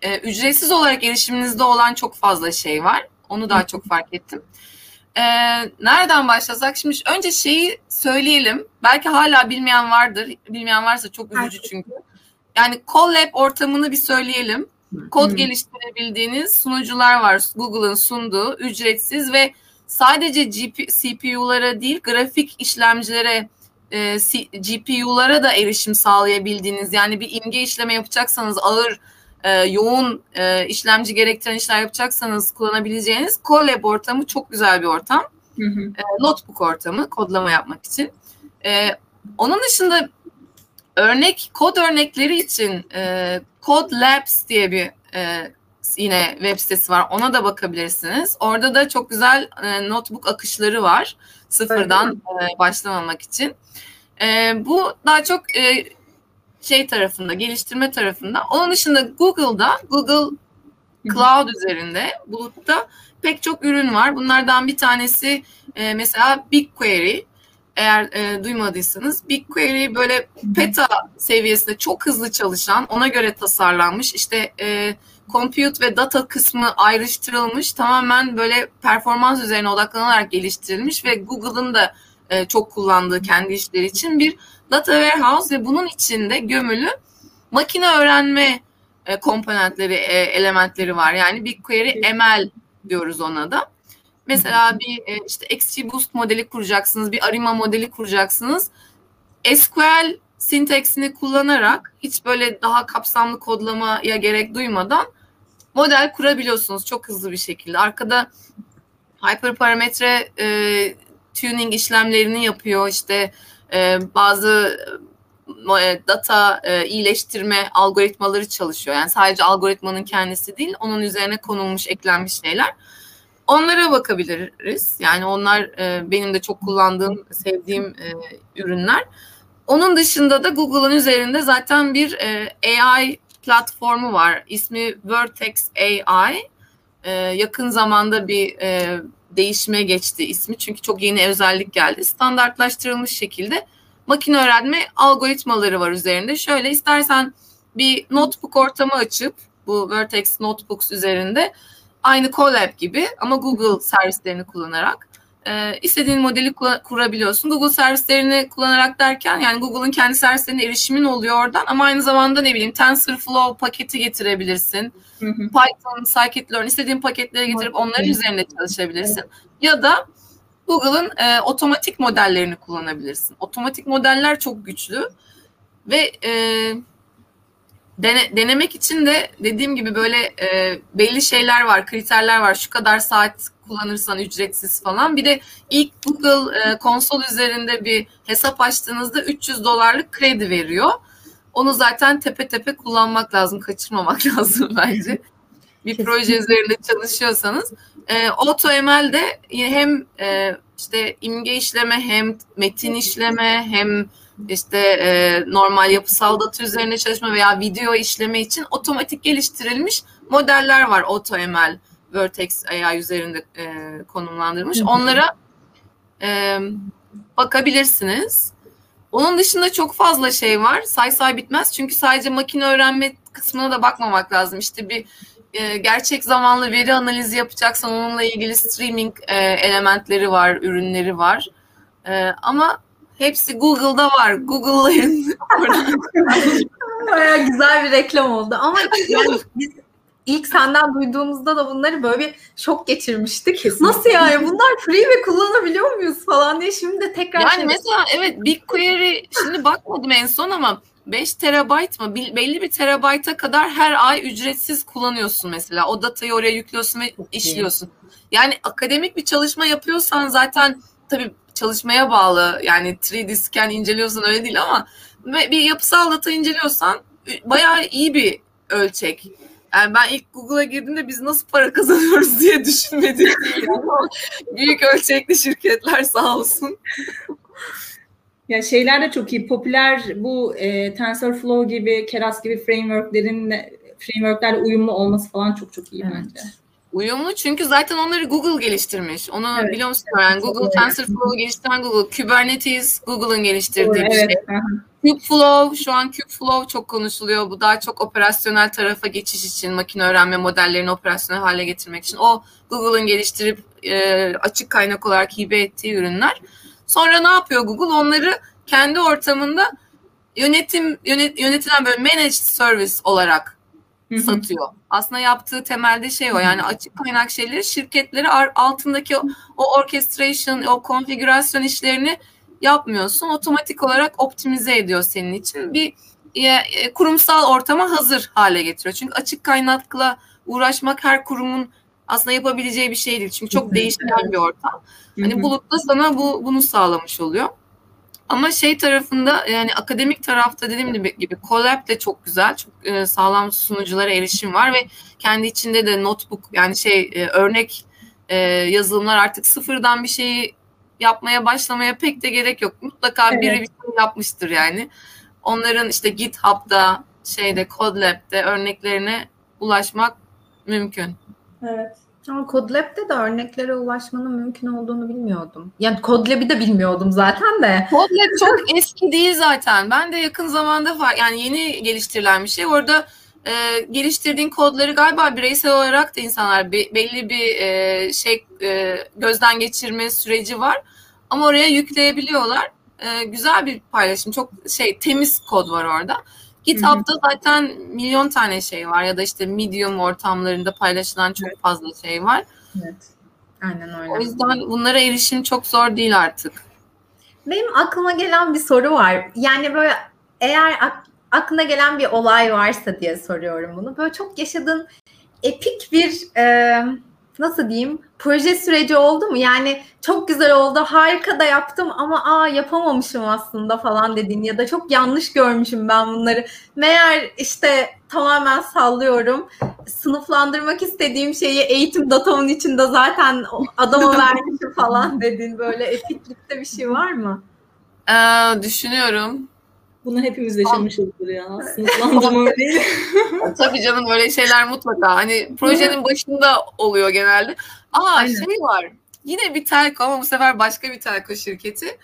S3: e, ücretsiz olarak erişiminizde olan çok fazla şey var. Onu daha çok fark ettim. E, nereden başlasak? Şimdi önce şeyi söyleyelim. Belki hala bilmeyen vardır. Bilmeyen varsa çok üzücü çünkü. Yani Collab ortamını bir söyleyelim. Kod geliştirebildiğiniz sunucular var. Google'ın sunduğu ücretsiz ve sadece GP, CPU'lara değil grafik işlemcilere e, GPU'lara da erişim sağlayabildiğiniz yani bir imge işleme yapacaksanız ağır e, yoğun e, işlemci gerektiren işler yapacaksanız kullanabileceğiniz Colab ortamı çok güzel bir ortam. Hı hı. E, notebook ortamı kodlama yapmak için. E, onun dışında örnek kod örnekleri için e, Code Labs diye bir e, yine web sitesi var. Ona da bakabilirsiniz. Orada da çok güzel e, notebook akışları var. Sıfırdan e, başlamamak için. E, bu daha çok e, şey tarafında, geliştirme tarafında. Onun dışında Google'da, Google Cloud üzerinde, bulutta pek çok ürün var. Bunlardan bir tanesi e, mesela BigQuery. eğer e, duymadıysanız BigQuery böyle peta seviyesinde çok hızlı çalışan, ona göre tasarlanmış. İşte e, compute ve data kısmı ayrıştırılmış, tamamen böyle performans üzerine odaklanarak geliştirilmiş ve Google'ın da e, çok kullandığı kendi işleri için bir data warehouse ve bunun içinde gömülü makine öğrenme e, komponentleri, e, elementleri var. Yani BigQuery ML diyoruz ona da. Mesela bir e, işte XGBoost modeli kuracaksınız, bir Arima modeli kuracaksınız. SQL sintaksini kullanarak hiç böyle daha kapsamlı kodlamaya gerek duymadan model kurabiliyorsunuz çok hızlı bir şekilde. Arkada hyperparametre e, tuning işlemlerini yapıyor. İşte e, bazı e, data e, iyileştirme algoritmaları çalışıyor. Yani sadece algoritmanın kendisi değil, onun üzerine konulmuş, eklenmiş şeyler. Onlara bakabiliriz. Yani onlar e, benim de çok kullandığım, sevdiğim e, ürünler. Onun dışında da Google'ın üzerinde zaten bir e, AI platformu var. İsmi Vertex AI. E, yakın zamanda bir e, değişime geçti ismi. Çünkü çok yeni özellik geldi. Standartlaştırılmış şekilde makine öğrenme algoritmaları var üzerinde. Şöyle istersen bir notebook ortamı açıp bu Vertex Notebooks üzerinde aynı Colab gibi ama Google servislerini kullanarak e, istediğin modeli kurabiliyorsun. Google servislerini kullanarak derken yani Google'ın kendi servislerine erişimin oluyor oradan ama aynı zamanda ne bileyim TensorFlow paketi getirebilirsin. Hı hı. Python, Scikit-learn istediğin paketleri getirip onların üzerinde çalışabilirsin. Ya da Google'ın e, otomatik modellerini kullanabilirsin. Otomatik modeller çok güçlü ve e, dene, denemek için de dediğim gibi böyle e, belli şeyler var, kriterler var. Şu kadar saat kullanırsan ücretsiz falan. Bir de ilk Google e, konsol üzerinde bir hesap açtığınızda 300 dolarlık kredi veriyor. Onu zaten tepe tepe kullanmak lazım, kaçırmamak (laughs) lazım bence. Bir Kesinlikle. proje üzerinde çalışıyorsanız. E, AutoML'de hem e, işte imge işleme hem metin işleme hem işte e, normal yapısal data üzerine çalışma veya video işleme için otomatik geliştirilmiş modeller var AutoML Vertex AI üzerinde e, konumlandırmış. Onlara e, bakabilirsiniz. Onun dışında çok fazla şey var. Say say bitmez. Çünkü sadece makine öğrenme kısmına da bakmamak lazım. İşte bir e, gerçek zamanlı veri analizi yapacaksan onunla ilgili streaming e, elementleri var, ürünleri var. E, ama hepsi Google'da var. Google'layın.
S1: Baya güzel bir reklam oldu. Ama yani biz ilk senden duyduğumuzda da bunları böyle bir şok geçirmiştik. Kesinlikle. Nasıl yani bunlar free ve kullanabiliyor muyuz falan diye şimdi de tekrar
S3: Yani şey... mesela evet BigQuery şimdi bakmadım en son ama 5 terabayt mı belli bir terabayta kadar her ay ücretsiz kullanıyorsun mesela. O datayı oraya yüklüyorsun ve işliyorsun. Yani akademik bir çalışma yapıyorsan zaten tabii çalışmaya bağlı. Yani 3D scan inceliyorsan öyle değil ama bir yapısal data inceliyorsan bayağı iyi bir ölçek. Yani ben ilk Google'a girdiğimde biz nasıl para kazanıyoruz diye (laughs) düşünmedim. (laughs) büyük ölçekli şirketler sağ olsun.
S2: Ya şeyler de çok iyi. Popüler bu e, TensorFlow gibi, Keras gibi frameworklerin frameworklerle uyumlu olması falan çok çok iyi evet. bence.
S3: Uyumlu çünkü zaten onları Google geliştirmiş. Onu evet. biliyor musun? Yani Google evet. TensorFlow'u geliştiren Google. Kubernetes Google'ın geliştirdiği evet. bir şey. Kubeflow şu an Kubeflow çok konuşuluyor. Bu daha çok operasyonel tarafa geçiş için makine öğrenme modellerini operasyonel hale getirmek için. O Google'ın geliştirip e, açık kaynak olarak hibe ettiği ürünler. Sonra ne yapıyor Google? Onları kendi ortamında yönetim yönet, yönetilen böyle managed service olarak Hı-hı. satıyor. Aslında yaptığı temelde şey o yani açık kaynak şeyleri şirketleri altındaki o, o orchestration, o konfigürasyon işlerini yapmıyorsun. Otomatik olarak optimize ediyor senin için. Bir e, e, kurumsal ortama hazır hale getiriyor. Çünkü açık kaynakla uğraşmak her kurumun aslında yapabileceği bir şey değil. Çünkü çok değişken bir ortam. Hani bulutta sana bu bunu sağlamış oluyor. Ama şey tarafında yani akademik tarafta dediğim gibi, gibi Colab de çok güzel. Çok e, sağlam sunuculara erişim var ve kendi içinde de notebook yani şey e, örnek e, yazılımlar artık sıfırdan bir şeyi yapmaya başlamaya pek de gerek yok. Mutlaka evet. biri bir şey yapmıştır yani. Onların işte GitHub'da şeyde CodeLab'de örneklerine ulaşmak mümkün.
S2: Evet.
S1: Ama CodeLab'de de örneklere ulaşmanın mümkün olduğunu bilmiyordum. Yani CodeLab'i de bilmiyordum zaten de.
S3: CodeLab çok (laughs) eski değil zaten. Ben de yakın zamanda var. Yani yeni geliştirilen bir şey. Orada e, geliştirdiğin kodları galiba bireysel olarak da insanlar be, belli bir e, şey e, gözden geçirme süreci var. Ama oraya yükleyebiliyorlar. E, güzel bir paylaşım. Çok şey temiz kod var orada. GitHub'da zaten milyon tane şey var ya da işte Medium ortamlarında paylaşılan çok
S1: evet.
S3: fazla şey var.
S1: Evet. Aynen öyle.
S3: O yüzden bunlara erişim çok zor değil artık.
S1: Benim aklıma gelen bir soru var. Yani böyle eğer ak- aklına gelen bir olay varsa diye soruyorum bunu. Böyle çok yaşadığın epik bir e, nasıl diyeyim proje süreci oldu mu? Yani çok güzel oldu, harika da yaptım ama aa yapamamışım aslında falan dediğin ya da çok yanlış görmüşüm ben bunları. Meğer işte tamamen sallıyorum. Sınıflandırmak istediğim şeyi eğitim datamın içinde zaten adama (laughs) vermişim falan dediğin böyle epiklikte bir şey var mı?
S3: Ee, düşünüyorum.
S2: Bunu hepimiz yaşamışızdır ya. Sınıflandırma (laughs) değil. (laughs)
S3: Tabii canım öyle şeyler mutlaka. Hani projenin başında oluyor genelde. Aa
S1: Aynen.
S3: şey var. Yine bir telko ama bu sefer başka bir telko şirketi.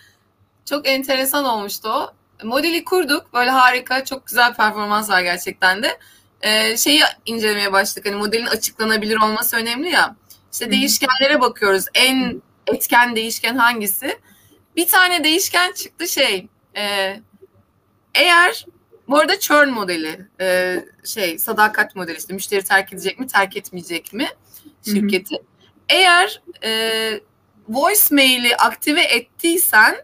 S3: Çok enteresan olmuştu o. Modeli kurduk. Böyle harika, çok güzel performans var gerçekten de. Ee, şeyi incelemeye başladık. Hani modelin açıklanabilir olması önemli ya. İşte değişkenlere bakıyoruz. En etken değişken hangisi? Bir tane değişken çıktı şey. e, eğer bu arada churn modeli e, şey sadakat modeli işte müşteri terk edecek mi terk etmeyecek mi şirketi. Eğer e, voicemail'i aktive ettiysen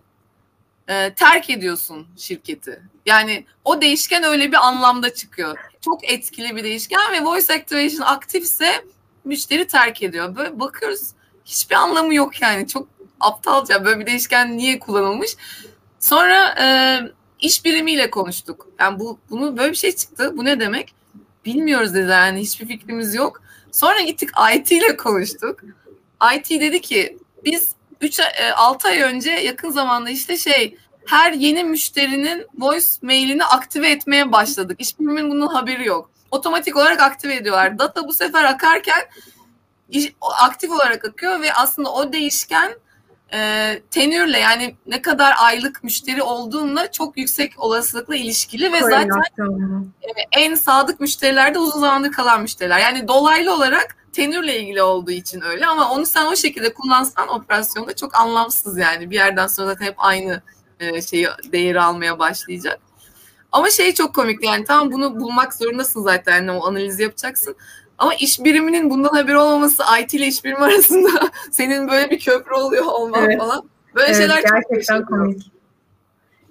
S3: e, terk ediyorsun şirketi. Yani o değişken öyle bir anlamda çıkıyor. Çok etkili bir değişken ve voice activation aktifse müşteri terk ediyor. Böyle bakıyoruz hiçbir anlamı yok yani. Çok aptalca böyle bir değişken niye kullanılmış. Sonra e, iş birimiyle konuştuk. Yani bu bunu böyle bir şey çıktı. Bu ne demek? Bilmiyoruz dedi yani hiçbir fikrimiz yok. Sonra gittik IT ile konuştuk. IT dedi ki biz 3 6 ay önce yakın zamanda işte şey her yeni müşterinin voice mailini aktive etmeye başladık. İş biriminin bunun haberi yok. Otomatik olarak aktive ediyorlar. Data bu sefer akarken aktif olarak akıyor ve aslında o değişken e, tenürle yani ne kadar aylık müşteri olduğunla çok yüksek olasılıkla ilişkili ve zaten e, en sadık müşteriler de uzun zamandır kalan müşteriler. Yani dolaylı olarak tenürle ilgili olduğu için öyle ama onu sen o şekilde kullansan operasyonda çok anlamsız yani. Bir yerden sonra zaten hep aynı e, şeyi değeri almaya başlayacak. Ama şey çok komik yani tamam bunu bulmak zorundasın zaten yani o analizi yapacaksın. Ama iş biriminin bundan haberi olmaması IT ile iş birimi arasında (laughs) senin böyle bir köprü oluyor olman
S1: Evet.
S3: falan. Böyle
S1: Evet,
S3: şeyler
S1: gerçekten komik.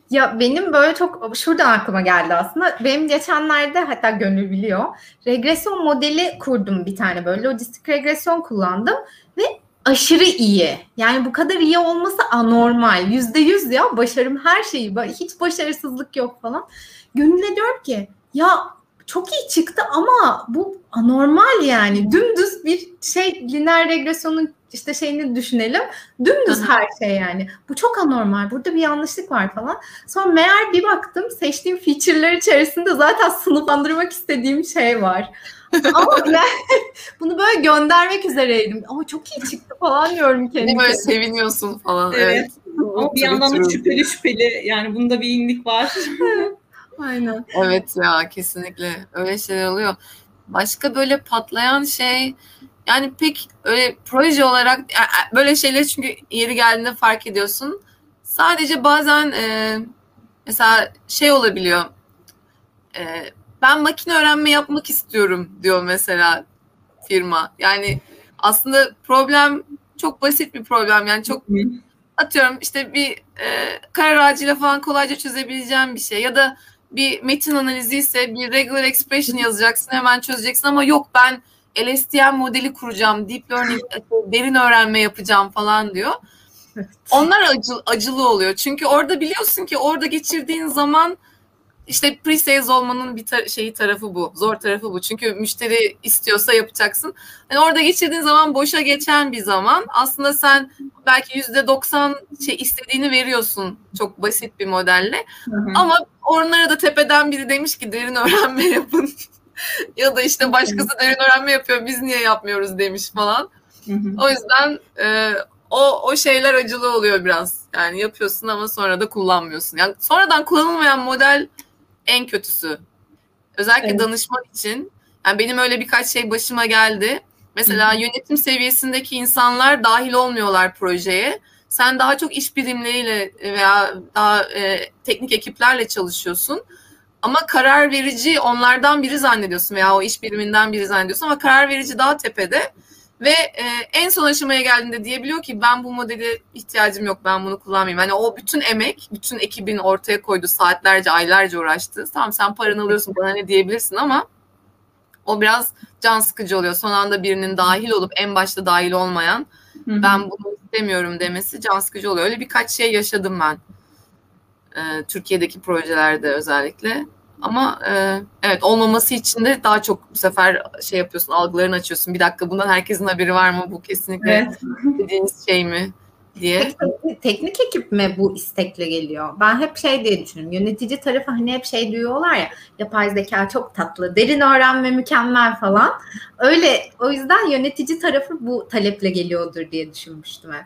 S1: Ya benim böyle çok şuradan aklıma geldi aslında. Benim geçenlerde hatta Gönül biliyor. Regresyon modeli kurdum bir tane böyle. Lojistik regresyon kullandım ve aşırı iyi. Yani bu kadar iyi olması anormal. Yüzde yüz ya başarım her şeyi. Hiç başarısızlık yok falan. Gönül'e diyorum ki ya çok iyi çıktı ama bu anormal yani. Dümdüz bir şey lineer regresyonun işte şeyini düşünelim. Dümdüz her şey yani. Bu çok anormal. Burada bir yanlışlık var falan. Sonra meğer bir baktım seçtiğim feature'lar içerisinde zaten sınıflandırmak istediğim şey var. Ama (laughs) yani bunu böyle göndermek üzereydim. Ama çok iyi çıktı falan diyorum kendime.
S3: böyle seviniyorsun falan.
S2: Evet.
S3: Evet.
S2: Ama bir yandan da şüpheli şüpheli yani bunda bir inlik var.
S1: Aynen.
S3: Evet ya kesinlikle öyle şeyler oluyor. Başka böyle patlayan şey yani pek öyle proje olarak yani böyle şeyleri çünkü yeri geldiğinde fark ediyorsun. Sadece bazen e, mesela şey olabiliyor. E, ben makine öğrenme yapmak istiyorum diyor mesela firma. Yani aslında problem çok basit bir problem. Yani çok atıyorum işte bir e, karar ağacıyla falan kolayca çözebileceğim bir şey ya da bir metin analizi ise bir regular expression yazacaksın hemen çözeceksin ama yok ben LSTM modeli kuracağım, deep learning, derin öğrenme yapacağım falan diyor.
S1: Evet.
S3: Onlar acı, acılı oluyor. Çünkü orada biliyorsun ki orada geçirdiğin zaman işte pre-sales olmanın bir tar- şeyi tarafı bu. Zor tarafı bu. Çünkü müşteri istiyorsa yapacaksın. Yani orada geçirdiğin zaman boşa geçen bir zaman. Aslında sen belki yüzde doksan şey istediğini veriyorsun çok basit bir modelle. Ama onlara da tepeden biri demiş ki derin öğrenme yapın. (laughs) ya da işte başkası derin öğrenme yapıyor biz niye yapmıyoruz demiş falan. o yüzden e, o o şeyler acılı oluyor biraz. Yani yapıyorsun ama sonra da kullanmıyorsun. Yani sonradan kullanılmayan model en kötüsü. Özellikle evet. danışman için. Yani benim öyle birkaç şey başıma geldi. Mesela Hı-hı. yönetim seviyesindeki insanlar dahil olmuyorlar projeye. Sen daha çok iş birimleriyle veya daha e, teknik ekiplerle çalışıyorsun. Ama karar verici onlardan biri zannediyorsun veya o iş biriminden biri zannediyorsun ama karar verici daha tepede. Ve e, en son aşamaya geldiğinde diyebiliyor ki ben bu modeli ihtiyacım yok ben bunu kullanmayayım. Hani o bütün emek, bütün ekibin ortaya koydu saatlerce, aylarca uğraştı. Tamam sen paranı alıyorsun bana ne diyebilirsin ama o biraz can sıkıcı oluyor. Son anda birinin dahil olup en başta dahil olmayan Hı-hı. ben bunu istemiyorum demesi can sıkıcı oluyor. Öyle birkaç şey yaşadım ben. E, Türkiye'deki projelerde özellikle. Ama e, evet olmaması için de daha çok bu sefer şey yapıyorsun, algılarını açıyorsun. Bir dakika bundan herkesin haberi var mı? Bu kesinlikle evet. (laughs) dediğiniz şey mi? diye.
S1: Teknik, teknik ekip mi bu istekle geliyor? Ben hep şey diye düşünüyorum. Yönetici tarafı hani hep şey diyorlar ya yapay zeka çok tatlı, derin öğrenme mükemmel falan. Öyle o yüzden yönetici tarafı bu taleple geliyordur diye düşünmüştüm hep.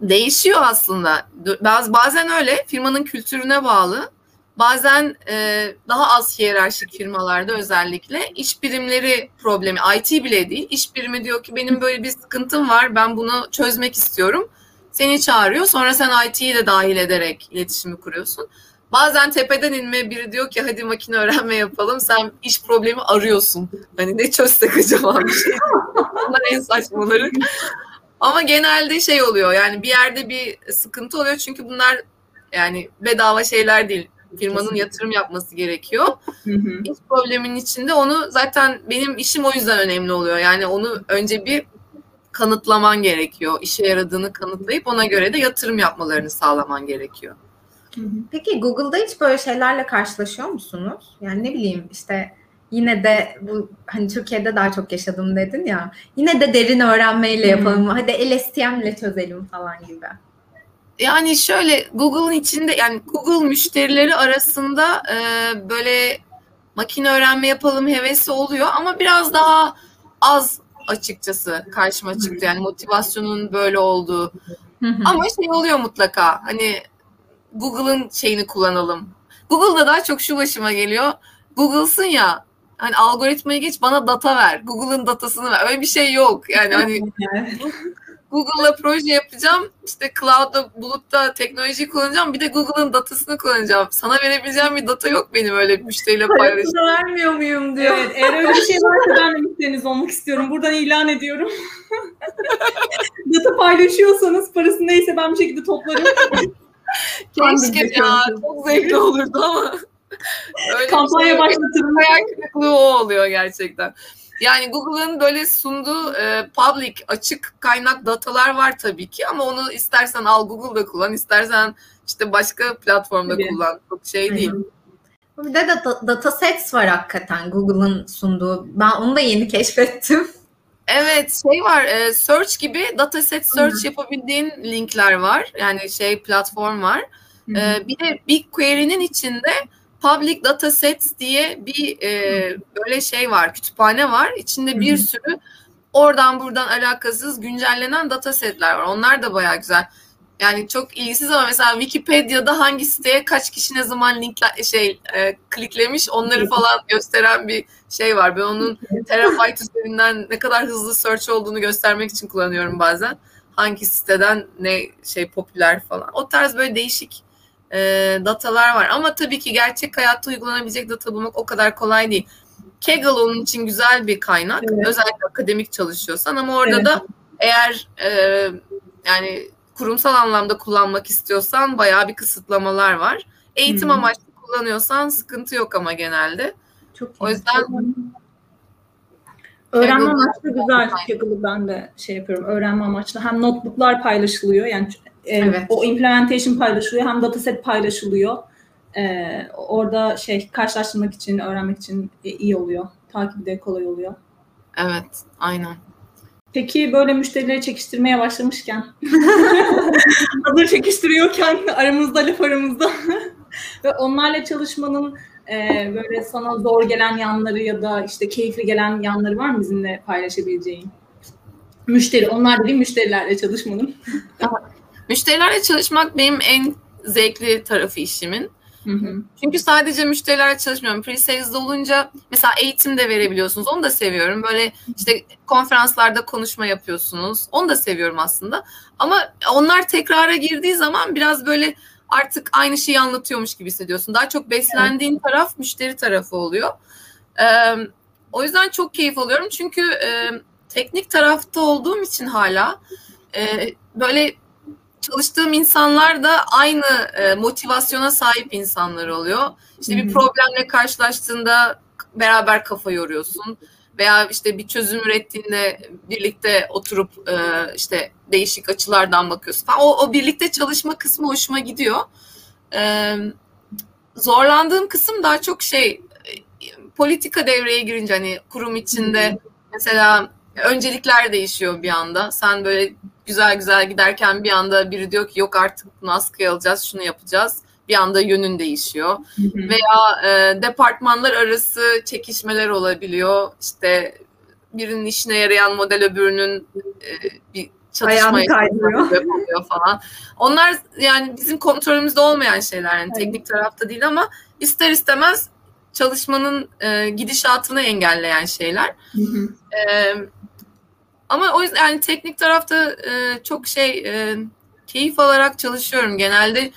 S3: Değişiyor aslında. Baz, bazen öyle firmanın kültürüne bağlı. Bazen e, daha az hiyerarşik firmalarda özellikle iş birimleri problemi, IT bile değil, iş birimi diyor ki benim böyle bir sıkıntım var, ben bunu çözmek istiyorum seni çağırıyor. Sonra sen IT'yi de dahil ederek iletişimi kuruyorsun. Bazen tepeden inme biri diyor ki hadi makine öğrenme yapalım. Sen iş problemi arıyorsun. Hani ne çözsek acaba bir (laughs) şey. Bunlar en saçmaları. Ama genelde şey oluyor yani bir yerde bir sıkıntı oluyor çünkü bunlar yani bedava şeyler değil. Firmanın yatırım yapması gerekiyor. Hı İş probleminin içinde onu zaten benim işim o yüzden önemli oluyor. Yani onu önce bir kanıtlaman gerekiyor. İşe yaradığını kanıtlayıp ona göre de yatırım yapmalarını sağlaman gerekiyor.
S1: Peki Google'da hiç böyle şeylerle karşılaşıyor musunuz? Yani ne bileyim işte yine de bu hani Türkiye'de daha çok yaşadım dedin ya. Yine de derin öğrenmeyle yapalım. Hmm. Hadi LSTM ile çözelim falan gibi.
S3: Yani şöyle Google'ın içinde yani Google müşterileri arasında e, böyle makine öğrenme yapalım hevesi oluyor ama biraz daha az açıkçası karşıma çıktı. Yani motivasyonun böyle olduğu. Ama şey oluyor mutlaka. Hani Google'ın şeyini kullanalım. Google'da daha çok şu başıma geliyor. Google'sın ya hani algoritmayı geç bana data ver. Google'ın datasını ver. Öyle bir şey yok. Yani hani (laughs) Google'la proje yapacağım. İşte cloud'da, bulutta teknoloji kullanacağım. Bir de Google'ın datasını kullanacağım. Sana verebileceğim bir data yok benim öyle bir müşteriyle paylaşıp.
S1: vermiyor muyum diyor.
S2: Evet, eğer öyle bir şey (laughs) varsa ben de müşteriniz olmak istiyorum. Buradan ilan ediyorum. (laughs) data paylaşıyorsanız parası neyse ben bir şekilde toplarım. (laughs)
S3: Keşke ya çok zevkli olurdu ama.
S2: Öyle Kampanya şey başlatırım.
S3: Hayal kırıklığı o oluyor gerçekten. Yani Google'ın böyle sunduğu e, public açık kaynak datalar var tabii ki ama onu istersen al Google'da kullan, istersen işte başka platformda evet. kullan. Çok şey değil.
S1: Bir de data, data sets var hakikaten Google'ın sunduğu. Ben onu da yeni keşfettim.
S3: Evet şey var e, search gibi dataset search Hı-hı. yapabildiğin linkler var. Yani şey platform var. E, bir de BigQuery'nin içinde Public Data Sets diye bir e, böyle şey var, kütüphane var. İçinde bir sürü oradan buradan alakasız güncellenen data setler var. Onlar da bayağı güzel. Yani çok ilgisiz ama mesela Wikipedia'da hangi siteye kaç kişi ne zaman linkle şey e, kliklemiş onları falan gösteren bir şey var. Ben onun terabyte üzerinden ne kadar hızlı search olduğunu göstermek için kullanıyorum bazen. Hangi siteden ne şey popüler falan. O tarz böyle değişik e, datalar var. Ama tabii ki gerçek hayatta uygulanabilecek data bulmak o kadar kolay değil. Kaggle onun için güzel bir kaynak. Evet. Özellikle akademik çalışıyorsan ama orada evet. da eğer e, yani kurumsal anlamda kullanmak istiyorsan bayağı bir kısıtlamalar var. Eğitim hmm. amaçlı kullanıyorsan sıkıntı yok ama genelde. Çok iyi. O yüzden
S2: Öğrenme amaçlı güzel. Kaggle'ı ben de şey yapıyorum. Öğrenme amaçlı. Hem notebooklar paylaşılıyor. Yani e, evet. O implementation paylaşılıyor hem dataset paylaşılıyor. E, orada şey karşılaştırmak için, öğrenmek için iyi oluyor. Takibi de kolay oluyor.
S3: Evet, aynen.
S2: Peki böyle müşterileri çekiştirmeye başlamışken, (laughs) hazır çekiştiriyorken aramızda laf aramızda (laughs) ve onlarla çalışmanın e, böyle sana zor gelen yanları ya da işte keyifli gelen yanları var mı bizimle paylaşabileceğin? Müşteri, onlar dediğim müşterilerle çalışmanın.
S3: Müşterilerle çalışmak benim en zevkli tarafı işimin. Hı hı. Çünkü sadece müşterilerle çalışmıyorum. Pre-sales'de olunca mesela eğitim de verebiliyorsunuz. Onu da seviyorum. Böyle işte konferanslarda konuşma yapıyorsunuz. Onu da seviyorum aslında. Ama onlar tekrara girdiği zaman biraz böyle artık aynı şeyi anlatıyormuş gibi hissediyorsun. Daha çok beslendiğin evet. taraf müşteri tarafı oluyor. Ee, o yüzden çok keyif alıyorum. Çünkü e, teknik tarafta olduğum için hala e, böyle çalıştığım insanlar da aynı e, motivasyona sahip insanlar oluyor. İşte bir problemle karşılaştığında beraber kafa yoruyorsun veya işte bir çözüm ürettiğinde birlikte oturup e, işte değişik açılardan bakıyorsun falan. O, o birlikte çalışma kısmı hoşuma gidiyor. E, zorlandığım kısım daha çok şey politika devreye girince hani kurum içinde mesela öncelikler değişiyor bir anda. Sen böyle güzel güzel giderken bir anda biri diyor ki yok artık bunu askıya alacağız, şunu yapacağız. Bir anda yönün değişiyor. Hı hı. Veya e, departmanlar arası çekişmeler olabiliyor. İşte birinin işine yarayan model öbürünün e, bir çatışma yapıyor falan. Onlar yani bizim kontrolümüzde olmayan şeyler. Yani teknik tarafta değil ama ister istemez çalışmanın e, gidişatını engelleyen şeyler. Hı hı. E, ama o yüzden yani teknik tarafta e, çok şey e, keyif alarak çalışıyorum. Genelde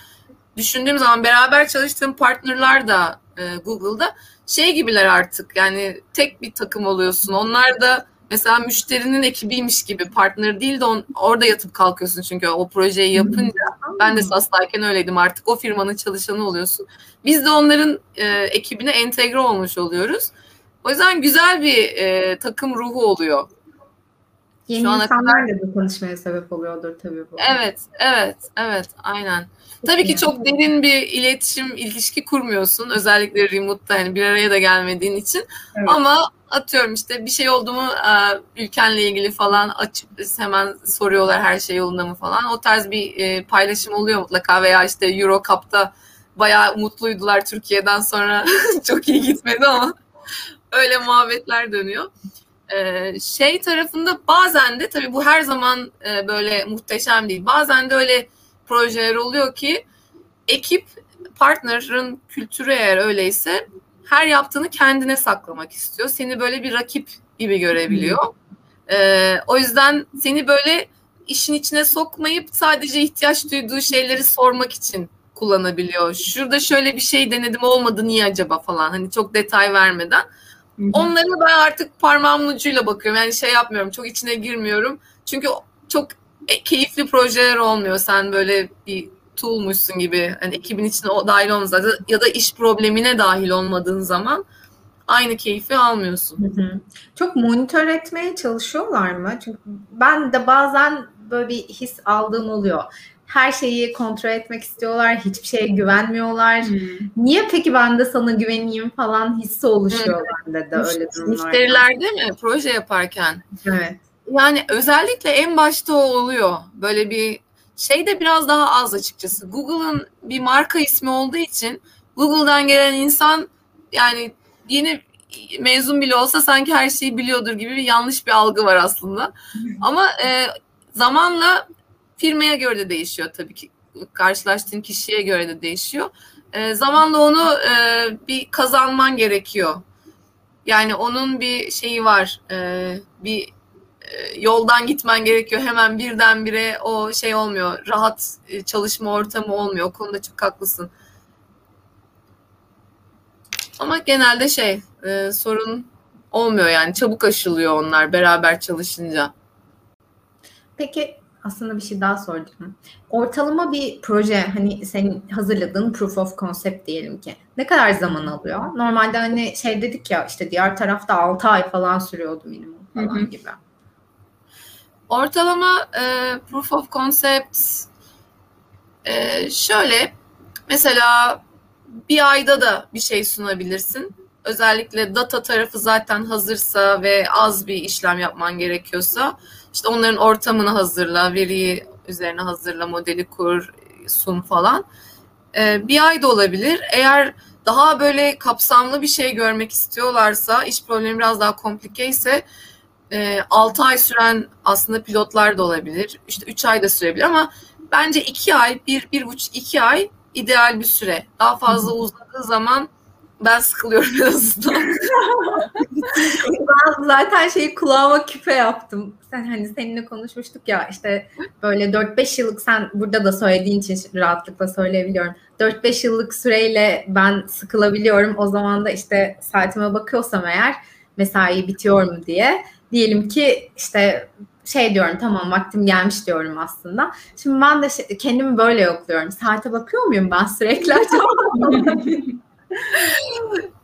S3: düşündüğüm zaman beraber çalıştığım partnerler da e, Google'da şey gibiler artık yani tek bir takım oluyorsun. Onlar da mesela müşterinin ekibiymiş gibi partner değil de on, orada yatıp kalkıyorsun çünkü o projeyi yapınca ben de SAS'tayken öyleydim artık o firmanın çalışanı oluyorsun. Biz de onların e, ekibine entegre olmuş oluyoruz. O yüzden güzel bir e, takım ruhu oluyor.
S1: Yeni Şu ana kadar... da tanışmaya sebep oluyordur tabii bu.
S3: Evet, evet, evet, aynen. Tabii ki çok derin bir iletişim, ilişki kurmuyorsun. Özellikle remote'da hani bir araya da gelmediğin için. Evet. Ama atıyorum işte bir şey oldu mu e, ülkenle ilgili falan açıp hemen soruyorlar her şey yolunda mı falan. O tarz bir e, paylaşım oluyor mutlaka veya işte Euro Cup'ta bayağı mutluydular Türkiye'den sonra (laughs) çok iyi gitmedi ama öyle muhabbetler dönüyor. Ee, şey tarafında bazen de tabii bu her zaman e, böyle muhteşem değil. Bazen de öyle projeler oluyor ki ekip partnerın kültürü eğer öyleyse her yaptığını kendine saklamak istiyor. Seni böyle bir rakip gibi görebiliyor. Ee, o yüzden seni böyle işin içine sokmayıp sadece ihtiyaç duyduğu şeyleri sormak için kullanabiliyor. Şurada şöyle bir şey denedim olmadı niye acaba falan hani çok detay vermeden. Onlara ben artık parmağımın ucuyla bakıyorum. Yani şey yapmıyorum. Çok içine girmiyorum. Çünkü çok e, keyifli projeler olmuyor. Sen böyle bir toolmuşsun gibi. Hani ekibin içine o dahil olmasa ya da iş problemine dahil olmadığın zaman aynı keyfi almıyorsun. Hı hı.
S1: Çok monitör etmeye çalışıyorlar mı? Çünkü ben de bazen böyle bir his aldığım oluyor her şeyi kontrol etmek istiyorlar. Hiçbir şeye güvenmiyorlar. Hmm. Niye peki ben de sana güveneyim falan hissi oluşuyor hmm. bende de öyle durumlarda.
S3: Müşterilerde mi? Proje yaparken.
S1: Evet.
S3: Yani özellikle en başta o oluyor. Böyle bir şey de biraz daha az açıkçası. Google'ın bir marka ismi olduğu için Google'dan gelen insan yani yeni mezun bile olsa sanki her şeyi biliyordur gibi bir yanlış bir algı var aslında. (laughs) Ama e, zamanla Firmaya göre de değişiyor tabii ki. Karşılaştığın kişiye göre de değişiyor. E, zamanla onu e, bir kazanman gerekiyor. Yani onun bir şeyi var. E, bir e, yoldan gitmen gerekiyor. Hemen birdenbire o şey olmuyor. Rahat e, çalışma ortamı olmuyor. O konuda çok haklısın. Ama genelde şey e, sorun olmuyor yani çabuk aşılıyor onlar beraber çalışınca.
S1: Peki aslında bir şey daha soracağım. Ortalama bir proje hani senin hazırladığın proof of concept diyelim ki ne kadar zaman alıyor? Normalde hani şey dedik ya işte diğer tarafta 6 ay falan sürüyordu minimum falan hı hı. gibi.
S3: Ortalama e, proof of concept e, şöyle mesela bir ayda da bir şey sunabilirsin. Özellikle data tarafı zaten hazırsa ve az bir işlem yapman gerekiyorsa işte onların ortamını hazırla, veriyi üzerine hazırla, modeli kur, sun falan. Ee, bir ay da olabilir. Eğer daha böyle kapsamlı bir şey görmek istiyorlarsa, iş problemi biraz daha komplike ise e, 6 ay süren aslında pilotlar da olabilir. İşte 3 ay da sürebilir ama bence 2 ay, 1, bir, 1,5, 2 ay ideal bir süre. Daha fazla uzadığı zaman ben sıkılıyorum en azından. (laughs)
S1: ben zaten şeyi kulağıma küpe yaptım. Sen hani seninle konuşmuştuk ya işte böyle 4-5 yıllık sen burada da söylediğin için rahatlıkla söyleyebiliyorum. 4-5 yıllık süreyle ben sıkılabiliyorum. O zaman da işte saatime bakıyorsam eğer mesai bitiyor mu diye. Diyelim ki işte şey diyorum tamam vaktim gelmiş diyorum aslında. Şimdi ben de şey, kendimi böyle yokluyorum. Saate bakıyor muyum ben sürekli acaba? (laughs) (laughs)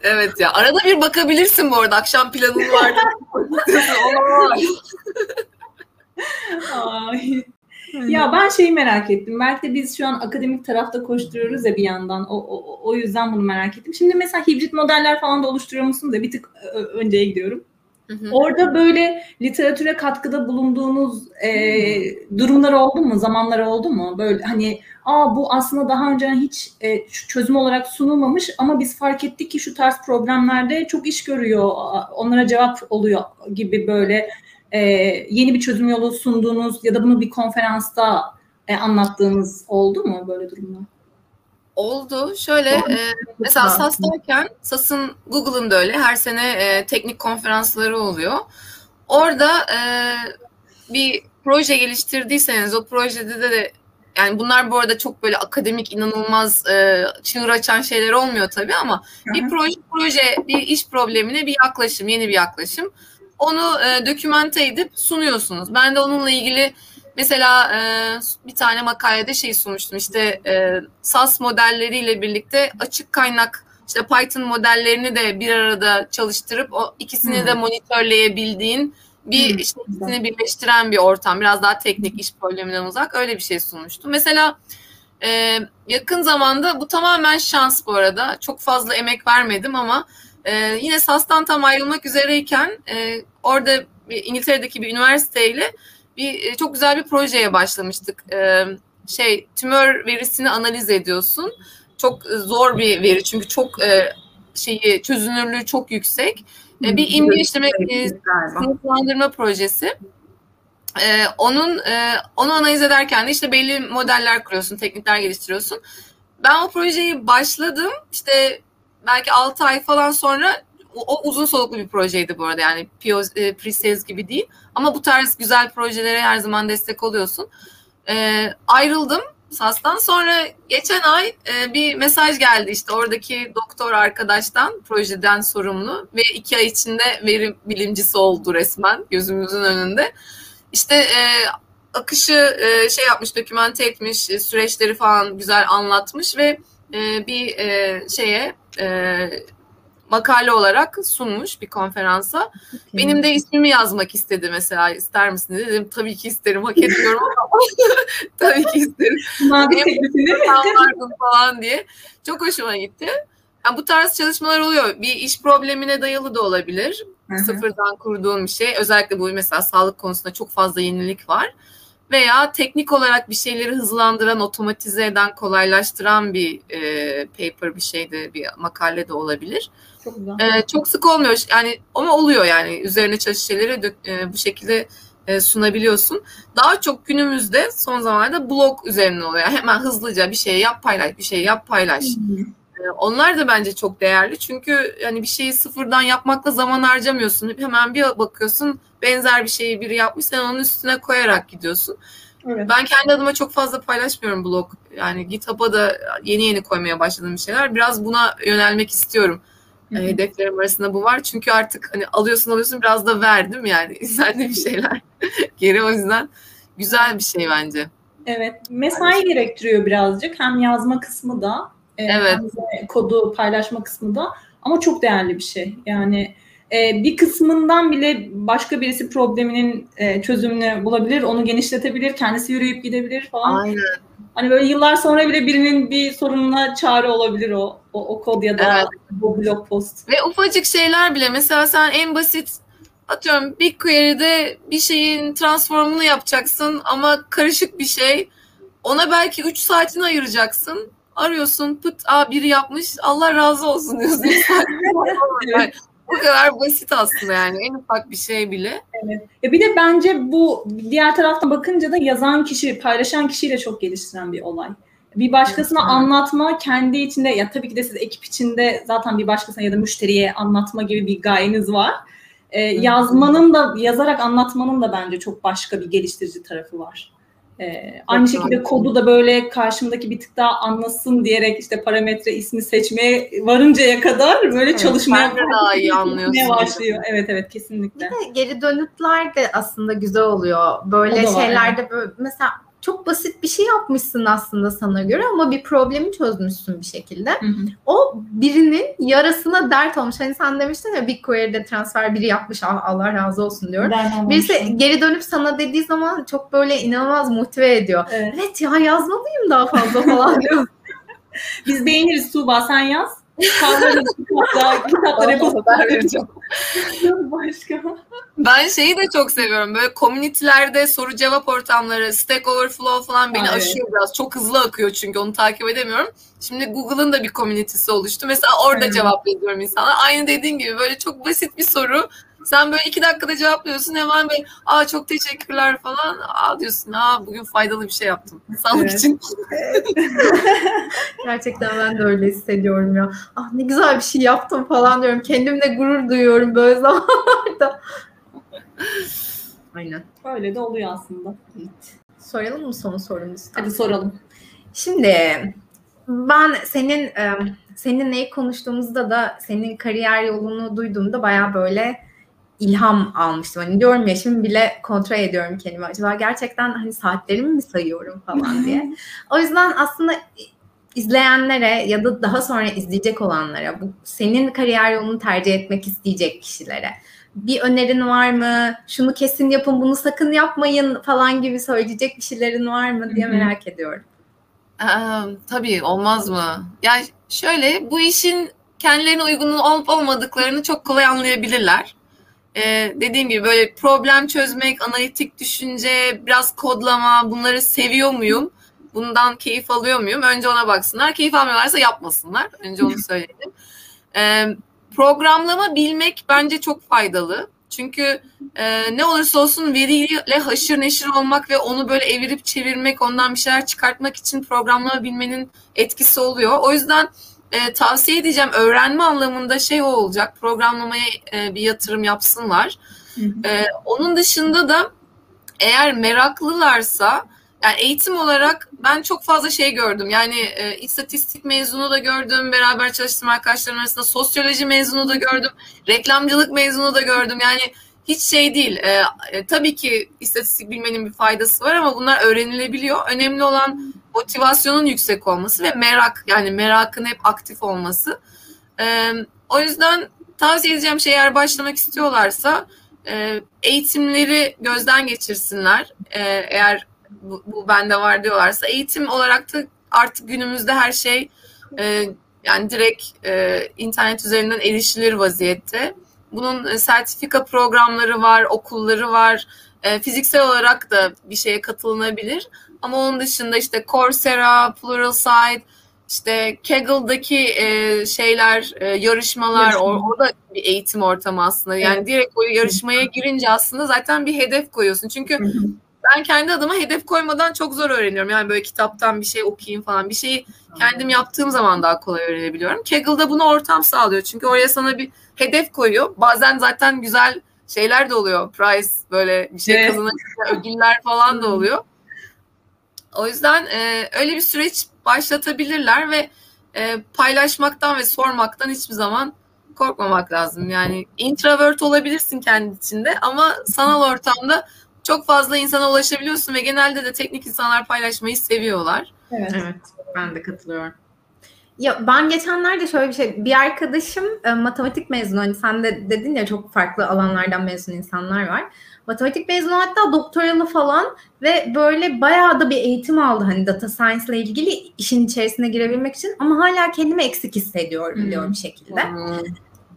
S3: evet ya arada bir bakabilirsin bu arada akşam planın var. (laughs)
S2: Ay. Ya ben şeyi merak ettim. Belki de biz şu an akademik tarafta koşturuyoruz ya bir yandan. O, o, o yüzden bunu merak ettim. Şimdi mesela hibrit modeller falan da oluşturuyor musun da bir tık önceye gidiyorum. Orada böyle literatüre katkıda bulunduğunuz e, durumlar oldu mu, zamanlar oldu mu? Böyle hani aa bu aslında daha önce hiç e, çözüm olarak sunulmamış ama biz fark ettik ki şu tarz problemlerde çok iş görüyor, onlara cevap oluyor gibi böyle e, yeni bir çözüm yolu sunduğunuz ya da bunu bir konferansta e, anlattığınız oldu mu böyle durumlar?
S3: Oldu. Şöyle e, mesela SAS'tayken SAS'ın Google'ın da öyle her sene e, teknik konferansları oluyor. Orada e, bir proje geliştirdiyseniz o projede de, de yani bunlar bu arada çok böyle akademik inanılmaz e, çığır açan şeyler olmuyor tabii ama Hı-hı. bir proje proje bir iş problemine bir yaklaşım yeni bir yaklaşım onu e, dokümente edip sunuyorsunuz. Ben de onunla ilgili Mesela e, bir tane makalede şey sunmuştum işte e, SAS modelleriyle birlikte açık kaynak işte Python modellerini de bir arada çalıştırıp o ikisini hmm. de monitörleyebildiğin bir hmm. işte ikisini birleştiren bir ortam. Biraz daha teknik iş probleminden uzak öyle bir şey sunmuştum. Mesela e, yakın zamanda bu tamamen şans bu arada. Çok fazla emek vermedim ama e, yine SAS'tan tam ayrılmak üzereyken e, orada bir, İngiltere'deki bir üniversiteyle bir e, çok güzel bir projeye başlamıştık. Ee, şey tümör verisini analiz ediyorsun. Çok e, zor bir veri çünkü çok e, şeyi çözünürlüğü çok yüksek. E, bir imge işleme e, sınıflandırma projesi. Ee, onun e, onu analiz ederken de işte belli modeller kuruyorsun, teknikler geliştiriyorsun. Ben o projeyi başladım. İşte belki 6 ay falan sonra o, uzun soluklu bir projeydi bu arada yani e, pre-sales gibi değil. Ama bu tarz güzel projelere her zaman destek oluyorsun. E, ayrıldım SAS'tan. Sonra geçen ay e, bir mesaj geldi işte oradaki doktor arkadaştan projeden sorumlu ve iki ay içinde veri bilimcisi oldu resmen gözümüzün önünde. İşte e, akışı e, şey yapmış, dokümante etmiş, e, süreçleri falan güzel anlatmış ve e, bir e, şeye e, makale olarak sunmuş bir konferansa. Okay. Benim de ismimi yazmak istedi mesela ister misin dedim. Tabii ki isterim hak ediyorum (laughs) tabii ki isterim.
S2: Mavi teklifini
S3: mi? (laughs) falan diye. Çok hoşuma gitti. Yani bu tarz çalışmalar oluyor. Bir iş problemine dayalı da olabilir. Hı-hı. Sıfırdan kurduğum bir şey. Özellikle bu mesela sağlık konusunda çok fazla yenilik var veya teknik olarak bir şeyleri hızlandıran, otomatize eden, kolaylaştıran bir e, paper bir şeyde, bir makale de olabilir. Çok güzel. E, çok sık olmuyor yani ama oluyor yani üzerine çalışan şeyleri e, bu şekilde e, sunabiliyorsun. Daha çok günümüzde son zamanlarda blog üzerine oluyor. Hemen hızlıca bir şey yap paylaş, bir şey yap paylaş. E, onlar da bence çok değerli çünkü yani bir şeyi sıfırdan yapmakla zaman harcamıyorsun. Hemen bir bakıyorsun benzer bir şeyi biri yapmış sen onun üstüne koyarak gidiyorsun. Evet. Ben kendi adıma çok fazla paylaşmıyorum blog. Yani GitHub'a da yeni yeni koymaya başladığım şeyler. Biraz buna yönelmek istiyorum. Hı hı. Hedeflerim arasında bu var. Çünkü artık hani alıyorsun alıyorsun biraz da verdim yani. (laughs) Sen de bir şeyler (laughs) geri o yüzden güzel bir şey bence.
S2: Evet. Mesai gerektiriyor birazcık. Hem yazma kısmı da evet. hem de kodu paylaşma kısmı da ama çok değerli bir şey. Yani e, bir kısmından bile başka birisi probleminin e, çözümünü bulabilir, onu genişletebilir, kendisi yürüyüp gidebilir falan.
S3: Aynen.
S2: Hani böyle yıllar sonra bile birinin bir sorununa çare olabilir o o, o kod ya da evet. o blog post.
S3: Ve ufacık şeyler bile mesela sen en basit atıyorum BigQuery'de bir şeyin transformunu yapacaksın ama karışık bir şey. Ona belki 3 saatini ayıracaksın arıyorsun pıt aa biri yapmış Allah razı olsun diyorsun. (laughs) yani, bu kadar basit aslında yani en ufak bir şey bile.
S2: Evet. Ya bir de bence bu diğer taraftan bakınca da yazan kişi, paylaşan kişiyle çok geliştiren bir olay. Bir başkasına evet. anlatma, kendi içinde ya tabii ki de siz ekip içinde zaten bir başkasına ya da müşteriye anlatma gibi bir gayeniz var. Ee, yazmanın da yazarak anlatmanın da bence çok başka bir geliştirici tarafı var. Ee, aynı şekilde kodu da böyle karşımdaki bir tık daha anlasın diyerek işte parametre ismi seçmeye varıncaya kadar böyle evet, çalışmaya
S3: daha iyi (laughs) anlıyorsun.
S2: başlıyor. Evet evet kesinlikle.
S1: Bir de geri dönütler de aslında güzel oluyor. Böyle şeylerde yani. böyle mesela çok basit bir şey yapmışsın aslında sana göre ama bir problemi çözmüşsün bir şekilde. Hı hı. O birinin yarasına dert olmuş. Hani sen demiştin ya BigQuery'de transfer biri yapmış Allah razı olsun diyorum. Birisi geri dönüp sana dediği zaman çok böyle inanılmaz motive ediyor. Evet, evet ya yazmalıyım daha fazla falan diyor. (laughs)
S2: Biz beğeniriz Tuğba sen yaz. Kalmadı kitaplar, kitaplar vereceğim. Başka.
S3: Ben şeyi de çok seviyorum. Böyle komünitelerde soru cevap ortamları, Stack Overflow falan beni Aa, aşıyor biraz. Çok hızlı akıyor çünkü onu takip edemiyorum. Şimdi Google'ın da bir komünitesi oluştu. Mesela orada evet. cevap yazıyorum insana. Aynı dediğin gibi böyle çok basit bir soru. Sen böyle iki dakikada cevaplıyorsun hemen böyle aa çok teşekkürler falan. Aa diyorsun aa bugün faydalı bir şey yaptım. Sağlık evet. için. (laughs)
S1: Gerçekten ben de öyle hissediyorum ya. Ah ne güzel bir şey yaptım falan diyorum. Kendimle gurur duyuyorum böyle (laughs) zamanlarda.
S2: Aynen. Öyle de oluyor aslında. Evet.
S1: Soralım mı son sorumuzu?
S2: Hadi soralım.
S1: Şimdi ben senin senin neyi konuştuğumuzda da senin kariyer yolunu duyduğumda baya böyle ilham almıştım. Hani diyorum ya şimdi bile kontrol ediyorum kendimi. Acaba gerçekten hani saatlerimi mi sayıyorum falan diye. (laughs) o yüzden aslında izleyenlere ya da daha sonra izleyecek olanlara bu senin kariyer yolunu tercih etmek isteyecek kişilere bir önerin var mı? Şunu kesin yapın, bunu sakın yapmayın falan gibi söyleyecek bir şeylerin var mı diye merak ediyorum.
S3: Ee, tabii olmaz mı? Yani şöyle bu işin kendilerine uygun olup olmadıklarını çok kolay anlayabilirler e, dediğim gibi böyle problem çözmek, analitik düşünce, biraz kodlama bunları seviyor muyum? Bundan keyif alıyor muyum? Önce ona baksınlar. Keyif almıyorlarsa yapmasınlar. Önce onu söyleyeyim. (laughs) E, programlama bilmek bence çok faydalı. Çünkü e, ne olursa olsun veriyle haşır neşir olmak ve onu böyle evirip çevirmek, ondan bir şeyler çıkartmak için programlama bilmenin etkisi oluyor. O yüzden e, tavsiye edeceğim öğrenme anlamında şey o olacak programlamaya e, bir yatırım yapsınlar. E, onun dışında da eğer meraklılarsa yani eğitim olarak ben çok fazla şey gördüm. Yani e, istatistik mezunu da gördüm. Beraber çalıştığım arkadaşlarım arasında sosyoloji mezunu da gördüm. Reklamcılık mezunu da gördüm. Yani hiç şey değil. E, e, tabii ki istatistik bilmenin bir faydası var ama bunlar öğrenilebiliyor. Önemli olan motivasyonun yüksek olması ve merak yani merakın hep aktif olması. E, o yüzden tavsiye edeceğim şey eğer başlamak istiyorlarsa e, eğitimleri gözden geçirsinler. E, eğer bu, bu bende var diyorlarsa eğitim olarak da artık günümüzde her şey e, yani direkt e, internet üzerinden erişilir vaziyette. Bunun e, sertifika programları var, okulları var. E, fiziksel olarak da bir şeye katılınabilir. Ama onun dışında işte Coursera, Pluralsight, işte Kaggle'daki e, şeyler, e, yarışmalar, o, o da bir eğitim ortamı aslında. Yani evet. direkt o yarışmaya girince aslında zaten bir hedef koyuyorsun. Çünkü ben kendi adıma hedef koymadan çok zor öğreniyorum. Yani böyle kitaptan bir şey okuyayım falan. Bir şeyi kendim yaptığım zaman daha kolay öğrenebiliyorum. Kaggle'da bunu ortam sağlıyor. Çünkü oraya sana bir hedef koyuyor. Bazen zaten güzel şeyler de oluyor. Prize böyle bir şey evet. kazanırsa ödüller falan da oluyor. O yüzden e, öyle bir süreç başlatabilirler ve e, paylaşmaktan ve sormaktan hiçbir zaman korkmamak lazım. Yani introvert olabilirsin kendi içinde ama sanal ortamda çok fazla insana ulaşabiliyorsun ve genelde de teknik insanlar paylaşmayı seviyorlar.
S1: Evet, evet ben de katılıyorum. Ya ben geçenlerde şöyle bir şey, bir arkadaşım e, matematik mezunu, hani sen de dedin ya çok farklı alanlardan mezun insanlar var. Matematik mezunu hatta doktoralı falan ve böyle bayağı da bir eğitim aldı hani data science ile ilgili işin içerisine girebilmek için ama hala kendimi eksik hissediyorum hmm. diyorum bir şekilde. Hmm.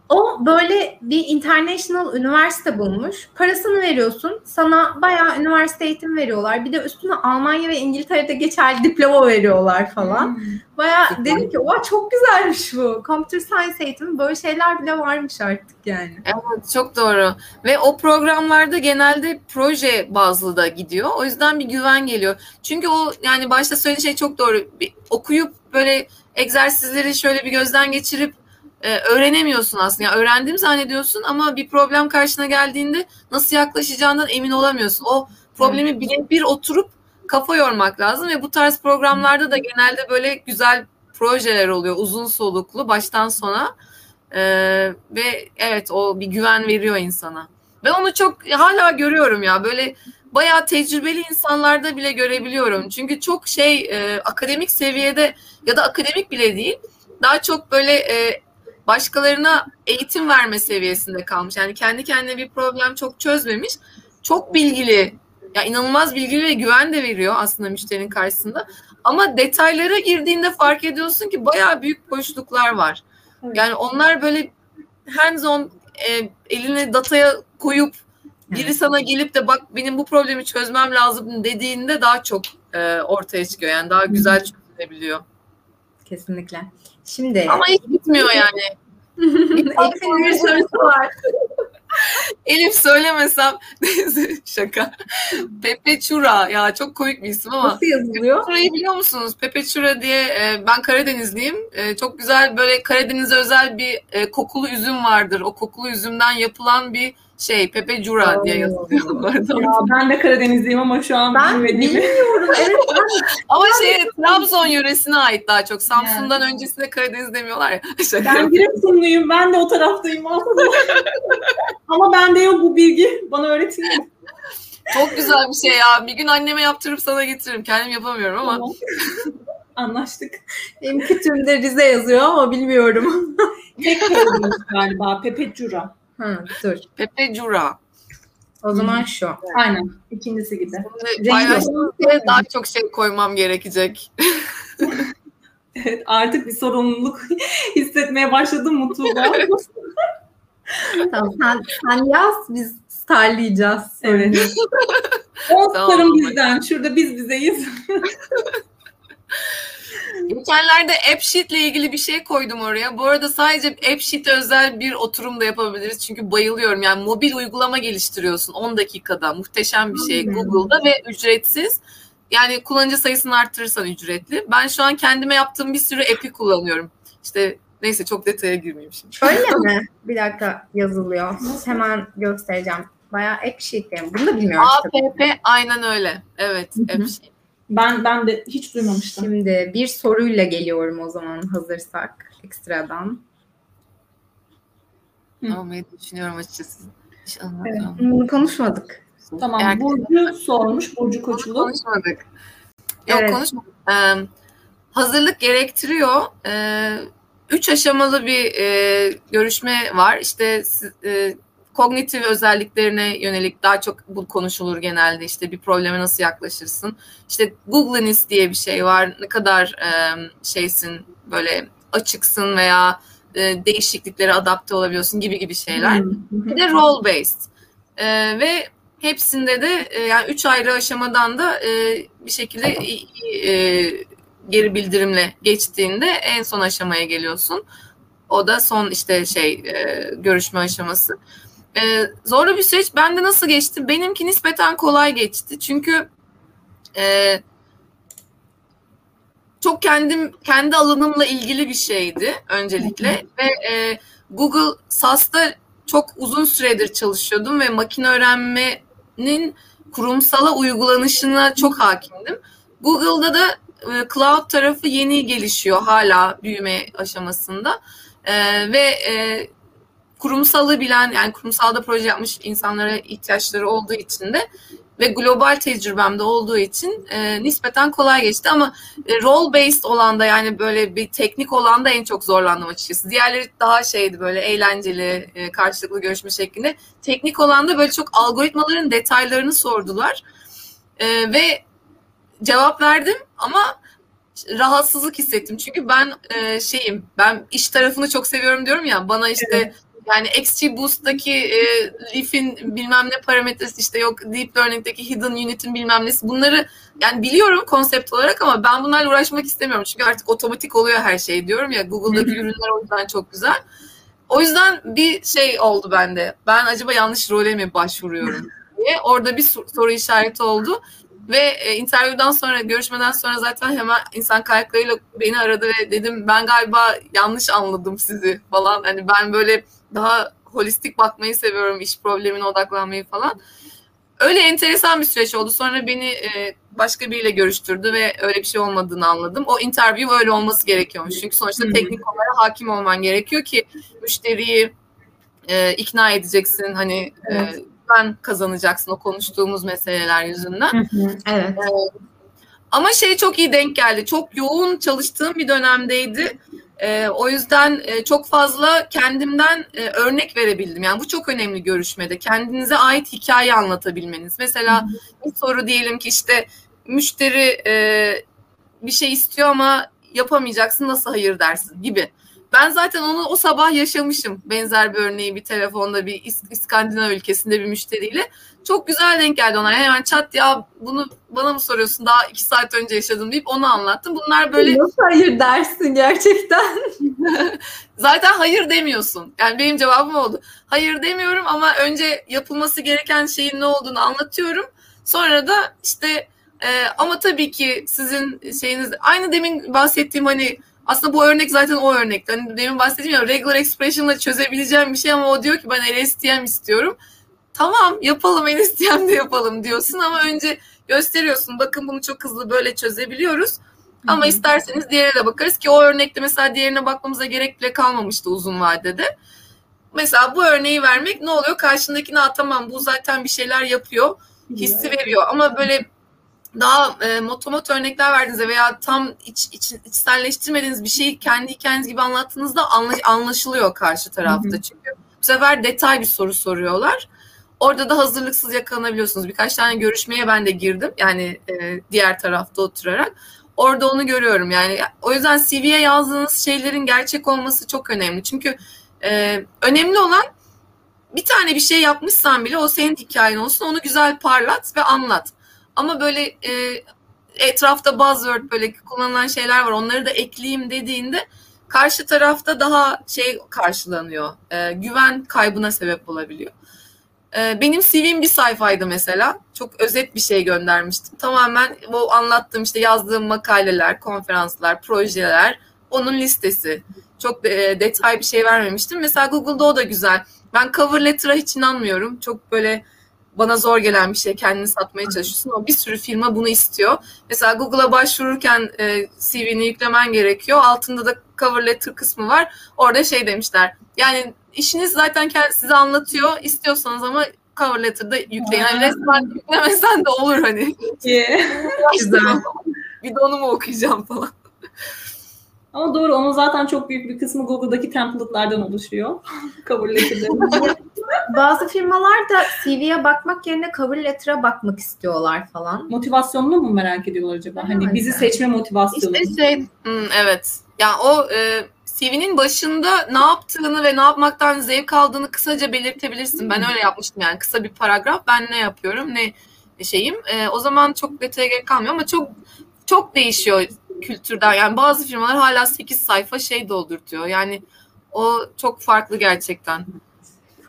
S1: O böyle bir international üniversite bulmuş. Parasını veriyorsun. Sana bayağı üniversite eğitim veriyorlar. Bir de üstüne Almanya ve İngiltere'de geçerli diploma veriyorlar falan. Bayağı dedim ki oha çok güzelmiş bu. Computer science eğitimi böyle şeyler bile varmış artık yani.
S3: Evet çok doğru. Ve o programlarda genelde proje bazlı da gidiyor. O yüzden bir güven geliyor. Çünkü o yani başta söylediği şey çok doğru. Bir, okuyup böyle egzersizleri şöyle bir gözden geçirip e, öğrenemiyorsun aslında. Yani öğrendim zannediyorsun ama bir problem karşına geldiğinde nasıl yaklaşacağından emin olamıyorsun. O problemi evet. birebir oturup kafa yormak lazım ve bu tarz programlarda da genelde böyle güzel projeler oluyor. Uzun soluklu baştan sona. Ee, ve evet o bir güven veriyor insana. Ben onu çok hala görüyorum ya böyle bayağı tecrübeli insanlarda bile görebiliyorum. Çünkü çok şey e, akademik seviyede ya da akademik bile değil daha çok böyle e, başkalarına eğitim verme seviyesinde kalmış. Yani kendi kendine bir problem çok çözmemiş. Çok bilgili, ya inanılmaz bilgili ve güven de veriyor aslında müşterinin karşısında. Ama detaylara girdiğinde fark ediyorsun ki bayağı büyük boşluklar var. Yani onlar böyle hands on e, eline dataya koyup biri sana gelip de bak benim bu problemi çözmem lazım dediğinde daha çok e, ortaya çıkıyor. Yani daha güzel çözülebiliyor.
S1: Kesinlikle. Şimdi
S3: ama hiç bitmiyor yani. (laughs)
S1: Elif'in bir sorusu var.
S3: Elif söylemesem (laughs) şaka. Pepe Chura ya çok komik bir isim ama.
S1: Nasıl yazılıyor?
S3: Chura'yı biliyor musunuz? Pepe Chura diye e, ben Karadenizliyim. E, çok güzel böyle Karadeniz'e özel bir e, kokulu üzüm vardır. O kokulu üzümden yapılan bir şey Pepe Cura diye yazılıyor.
S2: Ya ben de Karadenizliyim ama şu an
S1: ben bilmiyorum. (laughs) evet.
S3: ama şey Trabzon yöresine ait daha çok. Samsun'dan yani. öncesinde Karadeniz demiyorlar ya. (laughs)
S2: Şaka ben Giresunluyum. Ben de o taraftayım aslında. (laughs) ama bende yok bu bilgi. Bana öğretin.
S3: Çok güzel bir şey ya. Bir gün anneme yaptırıp sana getiririm. Kendim yapamıyorum ama. Tamam.
S2: Anlaştık.
S1: Benim kütüğümde Rize yazıyor ama bilmiyorum.
S2: Tek galiba. Pepe Cura.
S1: Ha, dur.
S3: Pepe Cura.
S1: O zaman şu.
S2: Aynen. İkincisi gibi.
S3: Paylaştığımda daha çok şey koymam gerekecek. (laughs)
S2: evet artık bir sorumluluk (laughs) hissetmeye başladım Mutlu'da. (laughs)
S1: tamam sen, sen yaz biz starlayacağız.
S2: Evet. On tamam. bizden. Şurada biz bizeyiz.
S3: Geçenlerde AppSheet ile ilgili bir şey koydum oraya. Bu arada sadece AppSheet özel bir oturum da yapabiliriz. Çünkü bayılıyorum. Yani mobil uygulama geliştiriyorsun 10 dakikada. Muhteşem bir şey Google'da ve ücretsiz. Yani kullanıcı sayısını arttırırsan ücretli. Ben şu an kendime yaptığım bir sürü app'i kullanıyorum. İşte neyse çok detaya girmeyeyim şimdi.
S1: Öyle (laughs) mi? Bir dakika yazılıyor. Hemen göstereceğim. Bayağı AppSheet yani. Bunu da bilmiyorum.
S3: APP aynen öyle. Evet AppSheet.
S2: Ben ben de hiç duymamıştım.
S1: Şimdi bir soruyla geliyorum o zaman hazırsak ekstradan.
S3: Almayı düşünüyorum açıkçası. Hiç
S1: evet, bunu konuşmadık.
S2: Tamam. Eğer Burcu sormuş. Burcu Koçulu.
S3: Konuşmadık. Yok evet. konuşmadık. Ee, hazırlık gerektiriyor. Ee, üç aşamalı bir e, görüşme var. İşte e, kognitif özelliklerine yönelik daha çok bu konuşulur genelde işte bir probleme nasıl yaklaşırsın. İşte Google'nis diye bir şey var. Ne kadar e, şeysin böyle açıksın veya e, değişikliklere adapte olabiliyorsun gibi gibi şeyler. Bir de role based. E, ve hepsinde de e, yani üç ayrı aşamadan da e, bir şekilde e, geri bildirimle geçtiğinde en son aşamaya geliyorsun. O da son işte şey e, görüşme aşaması. Ee, zorlu bir süreç. Bende nasıl geçti? Benimki nispeten kolay geçti. Çünkü e, çok kendim kendi alanımla ilgili bir şeydi öncelikle ve e, Google SaaS'ta çok uzun süredir çalışıyordum ve makine öğrenmenin kurumsala uygulanışına çok hakimdim. Google'da da e, cloud tarafı yeni gelişiyor hala büyüme aşamasında e, ve e, kurumsalı bilen yani kurumsalda proje yapmış insanlara ihtiyaçları olduğu için de ve global tecrübemde olduğu için e, nispeten kolay geçti ama e, role based olan da yani böyle bir teknik olan da en çok zorlandım açıkçası. Diğerleri daha şeydi böyle eğlenceli e, karşılıklı görüşme şeklinde. Teknik olan da böyle çok algoritmaların detaylarını sordular e, ve cevap verdim ama rahatsızlık hissettim. Çünkü ben e, şeyim ben iş tarafını çok seviyorum diyorum ya bana işte evet Yani XGBoost'taki e, Leaf'in bilmem ne parametresi işte yok Deep Learning'deki Hidden Unit'in bilmem nesi bunları yani biliyorum konsept olarak ama ben bunlarla uğraşmak istemiyorum. Çünkü artık otomatik oluyor her şey diyorum ya Google'daki ürünler o yüzden çok güzel. O yüzden bir şey oldu bende. Ben acaba yanlış role mi başvuruyorum (laughs) diye. Orada bir soru işareti oldu. Ve e, interview'dan sonra, görüşmeden sonra zaten hemen insan kaynaklarıyla beni aradı ve dedim ben galiba yanlış anladım sizi falan. Hani ben böyle daha holistik bakmayı seviyorum, iş problemine odaklanmayı falan. Öyle enteresan bir süreç oldu. Sonra beni e, başka biriyle görüştürdü ve öyle bir şey olmadığını anladım. O interview öyle olması gerekiyormuş. Çünkü sonuçta teknik olarak hakim olman gerekiyor ki müşteriyi e, ikna edeceksin. Hani e, ben kazanacaksın o konuştuğumuz meseleler yüzünden.
S1: evet. E,
S3: ama şey çok iyi denk geldi. Çok yoğun çalıştığım bir dönemdeydi. E, o yüzden e, çok fazla kendimden e, örnek verebildim. Yani bu çok önemli görüşmede. Kendinize ait hikaye anlatabilmeniz. Mesela bir soru diyelim ki işte müşteri e, bir şey istiyor ama yapamayacaksın nasıl hayır dersin gibi. Ben zaten onu o sabah yaşamışım. Benzer bir örneği bir telefonda bir İskandinav ülkesinde bir müşteriyle. Çok güzel denk geldi ona. Hemen çat ya bunu bana mı soruyorsun daha iki saat önce yaşadım deyip onu anlattım. Bunlar böyle...
S1: Nasıl hayır dersin gerçekten? (laughs)
S3: zaten hayır demiyorsun. Yani benim cevabım oldu. Hayır demiyorum ama önce yapılması gereken şeyin ne olduğunu anlatıyorum. Sonra da işte e, ama tabii ki sizin şeyiniz aynı demin bahsettiğim hani aslında bu örnek zaten o örnek. Hani demin bahsettiğim ya regular expression'la çözebileceğim bir şey ama o diyor ki ben LSTM istiyorum. Tamam yapalım LSTM de yapalım diyorsun ama önce gösteriyorsun. Bakın bunu çok hızlı böyle çözebiliyoruz. Ama Hı-hı. isterseniz diğerine de bakarız ki o örnekte mesela diğerine bakmamıza gerek bile kalmamıştı uzun vadede. Mesela bu örneği vermek ne oluyor? Karşındakine tamam bu zaten bir şeyler yapıyor. Hissi veriyor ama böyle daha e, motomot örnekler verdiğinizde veya tam iç, iç, içselleştirmediğiniz bir şeyi kendi hikayeniz gibi anlattığınızda anlaş, anlaşılıyor karşı tarafta. Hı hı. Çünkü bu sefer detay bir soru soruyorlar. Orada da hazırlıksız yakalanabiliyorsunuz. Birkaç tane görüşmeye ben de girdim. Yani e, diğer tarafta oturarak. Orada onu görüyorum. Yani o yüzden CV'ye yazdığınız şeylerin gerçek olması çok önemli. Çünkü e, önemli olan bir tane bir şey yapmışsan bile o senin hikayen olsun. Onu güzel parlat ve anlat. Ama böyle e, etrafta buzzword böyle kullanılan şeyler var. Onları da ekleyeyim dediğinde karşı tarafta daha şey karşılanıyor. E, güven kaybına sebep olabiliyor. E, benim CV'm bir sayfaydı mesela. Çok özet bir şey göndermiştim. Tamamen bu anlattığım işte yazdığım makaleler, konferanslar, projeler onun listesi. Çok e, detay bir şey vermemiştim. Mesela Google'da o da güzel. Ben cover letter'a hiç inanmıyorum. Çok böyle bana zor gelen bir şey kendini satmaya çalışıyorsun ama bir sürü firma bunu istiyor. Mesela Google'a başvururken e, CV'ni yüklemen gerekiyor. Altında da cover letter kısmı var. Orada şey demişler. Yani işiniz zaten size anlatıyor. İstiyorsanız ama cover letter'da yükleyin. Yani resmen yüklemesen de olur hani. (laughs) Güzel. bir de onu mu okuyacağım falan.
S2: Ama doğru onun zaten çok büyük bir kısmı Google'daki template'lardan oluşuyor. (laughs) cover letter'ların. (laughs)
S1: Bazı firmalar da CV'ye bakmak yerine cover letter'a bakmak istiyorlar falan.
S2: Motivasyonunu mu merak ediyorlar acaba? Evet. Hani bizi seçme motivasyonu.
S3: İşte şey, hmm, evet. Yani o e, CV'nin başında ne yaptığını ve ne yapmaktan zevk aldığını kısaca belirtebilirsin. Ben öyle yapmıştım yani kısa bir paragraf. Ben ne yapıyorum, ne şeyim. E, o zaman çok detaya gerek kalmıyor ama çok çok değişiyor kültürden. Yani bazı firmalar hala 8 sayfa şey doldurtuyor. Yani o çok farklı gerçekten.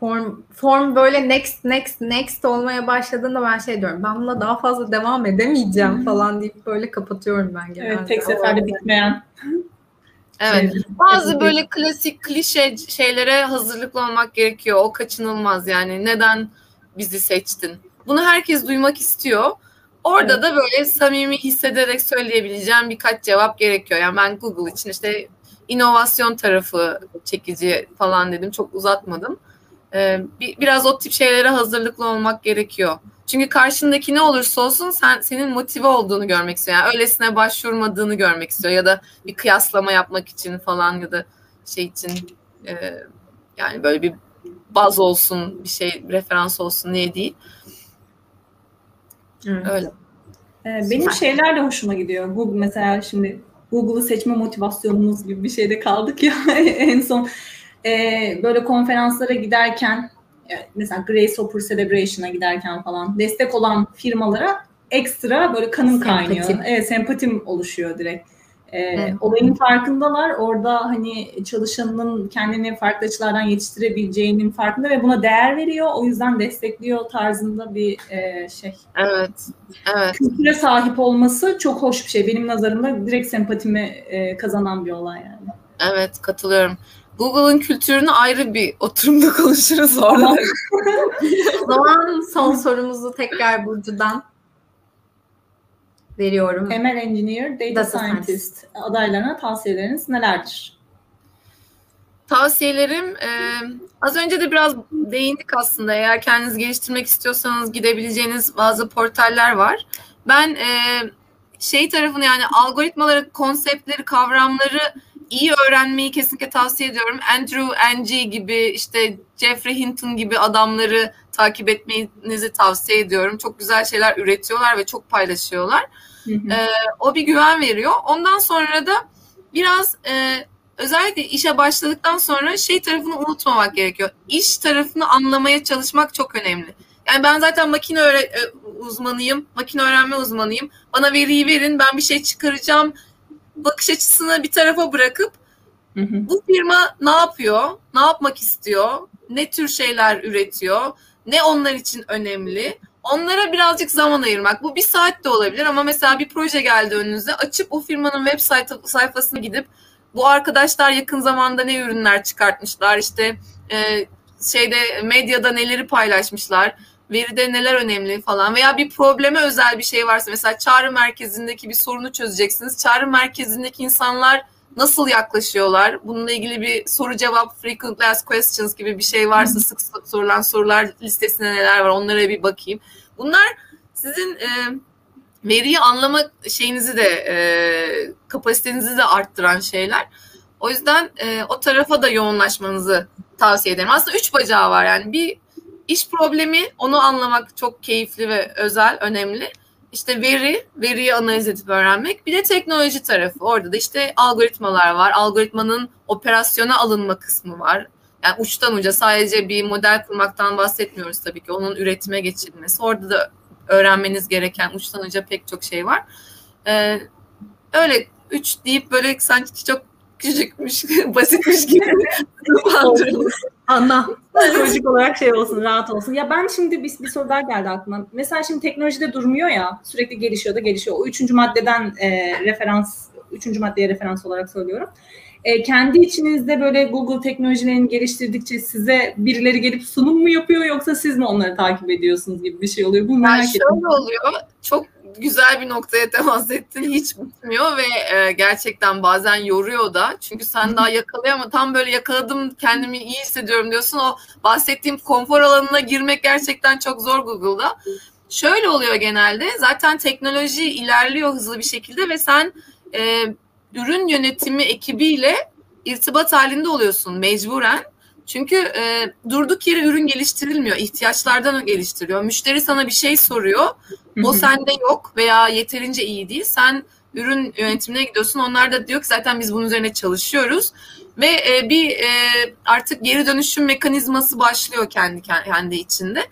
S1: Form, form böyle next next next olmaya başladığında ben şey diyorum ben bununla daha fazla devam edemeyeceğim falan deyip böyle kapatıyorum ben genelde.
S2: Evet tek seferde bitmeyen.
S3: Evet. Şey, bazı böyle klasik klişe şeylere hazırlıklı olmak gerekiyor. O kaçınılmaz yani. Neden bizi seçtin? Bunu herkes duymak istiyor. Orada evet. da böyle samimi hissederek söyleyebileceğim birkaç cevap gerekiyor. Yani ben Google için işte inovasyon tarafı çekici falan dedim. Çok uzatmadım. Ee, bir, biraz o tip şeylere hazırlıklı olmak gerekiyor. Çünkü karşındaki ne olursa olsun sen senin motive olduğunu görmek istiyor. Yani öylesine başvurmadığını görmek istiyor ya da bir kıyaslama yapmak için falan ya da şey için e, yani böyle bir baz olsun, bir şey referans olsun niye değil. Evet. Öyle.
S2: Ee, benim şeyler de hoşuma gidiyor. Google mesela şimdi Google'ı seçme motivasyonumuz gibi bir şeyde kaldık ya (laughs) en son. e, böyle konferanslara giderken mesela Grace Hopper Celebration'a giderken falan destek olan firmalara ekstra böyle kanım kaynıyor.
S1: Sempatim.
S2: Evet, sempatim oluşuyor direkt. E, olayın farkındalar. Orada hani çalışanının kendini farklı açılardan yetiştirebileceğinin farkında ve buna değer veriyor. O yüzden destekliyor tarzında bir e, şey.
S3: Evet. Evet.
S2: Kültüre sahip olması çok hoş bir şey. Benim nazarımda direkt sempatimi e, kazanan bir olay yani.
S3: Evet katılıyorum. Google'ın kültürünü ayrı bir oturumda (laughs) konuşuruz orada. (laughs)
S1: O zaman son sorumuzu tekrar Burcu'dan veriyorum.
S2: ML Engineer, Data,
S1: Data
S2: Scientist adaylarına tavsiyeleriniz nelerdir?
S3: Tavsiyelerim e, az önce de biraz değindik aslında. Eğer kendinizi geliştirmek istiyorsanız gidebileceğiniz bazı portaller var. Ben e, şey tarafını yani algoritmaları, konseptleri, kavramları iyi öğrenmeyi kesinlikle tavsiye ediyorum. Andrew Ng gibi işte Jeffrey Hinton gibi adamları takip etmenizi tavsiye ediyorum. Çok güzel şeyler üretiyorlar ve çok paylaşıyorlar. Ee, o bir güven veriyor. Ondan sonra da biraz e, özellikle işe başladıktan sonra şey tarafını unutmamak gerekiyor. İş tarafını anlamaya çalışmak çok önemli. Yani ben zaten makine öğre- e, uzmanıyım, makine öğrenme uzmanıyım. Bana veriyi verin, ben bir şey çıkaracağım. Bakış açısını bir tarafa bırakıp
S2: Hı hı.
S3: bu firma ne yapıyor, ne yapmak istiyor, ne tür şeyler üretiyor, ne onlar için önemli. Onlara birazcık zaman ayırmak. Bu bir saat de olabilir ama mesela bir proje geldi önünüze. Açıp o firmanın web sayfa- sayfasına gidip bu arkadaşlar yakın zamanda ne ürünler çıkartmışlar, işte e, şeyde medyada neleri paylaşmışlar, veride neler önemli falan veya bir probleme özel bir şey varsa mesela çağrı merkezindeki bir sorunu çözeceksiniz. Çağrı merkezindeki insanlar nasıl yaklaşıyorlar? Bununla ilgili bir soru cevap frequently asked questions gibi bir şey varsa sık sorulan sorular listesinde neler var onlara bir bakayım. Bunlar sizin e, veriyi anlama şeyinizi de e, kapasitenizi de arttıran şeyler. O yüzden e, o tarafa da yoğunlaşmanızı tavsiye ederim. Aslında üç bacağı var yani bir iş problemi onu anlamak çok keyifli ve özel, önemli. İşte veri, veriyi analiz edip öğrenmek. Bir de teknoloji tarafı. Orada da işte algoritmalar var. Algoritmanın operasyona alınma kısmı var. Yani uçtan uca sadece bir model kurmaktan bahsetmiyoruz tabii ki. Onun üretime geçirilmesi. Orada da öğrenmeniz gereken uçtan uca pek çok şey var. Ee, öyle üç deyip böyle sanki çok küçükmüş, (laughs) basitmiş gibi.
S1: Ana.
S2: Psikolojik olarak şey olsun, rahat olsun. Ya ben şimdi bir, bir soru daha geldi aklıma. Mesela şimdi teknolojide durmuyor ya, sürekli gelişiyor da gelişiyor. O üçüncü maddeden e, referans, üçüncü maddeye referans olarak söylüyorum. E, kendi içinizde böyle Google teknolojilerini geliştirdikçe size birileri gelip sunum mu yapıyor yoksa siz mi onları takip ediyorsunuz gibi bir şey oluyor? Bu merak
S3: Yani
S2: ettim.
S3: şöyle oluyor. Çok güzel bir noktaya temas ettin. Hiç bitmiyor ve e, gerçekten bazen yoruyor da. Çünkü sen daha yakalayama tam böyle yakaladım kendimi iyi hissediyorum diyorsun. O bahsettiğim konfor alanına girmek gerçekten çok zor Google'da. Şöyle oluyor genelde. Zaten teknoloji ilerliyor hızlı bir şekilde ve sen e, ürün yönetimi ekibiyle irtibat halinde oluyorsun mecburen. Çünkü e, durduk yere ürün geliştirilmiyor. İhtiyaçlardan geliştiriliyor. Müşteri sana bir şey soruyor. O sende yok veya yeterince iyi değil. Sen ürün yönetimine gidiyorsun. Onlar da diyor ki zaten biz bunun üzerine çalışıyoruz. Ve e, bir e, artık geri dönüşüm mekanizması başlıyor kendi kendi içinde.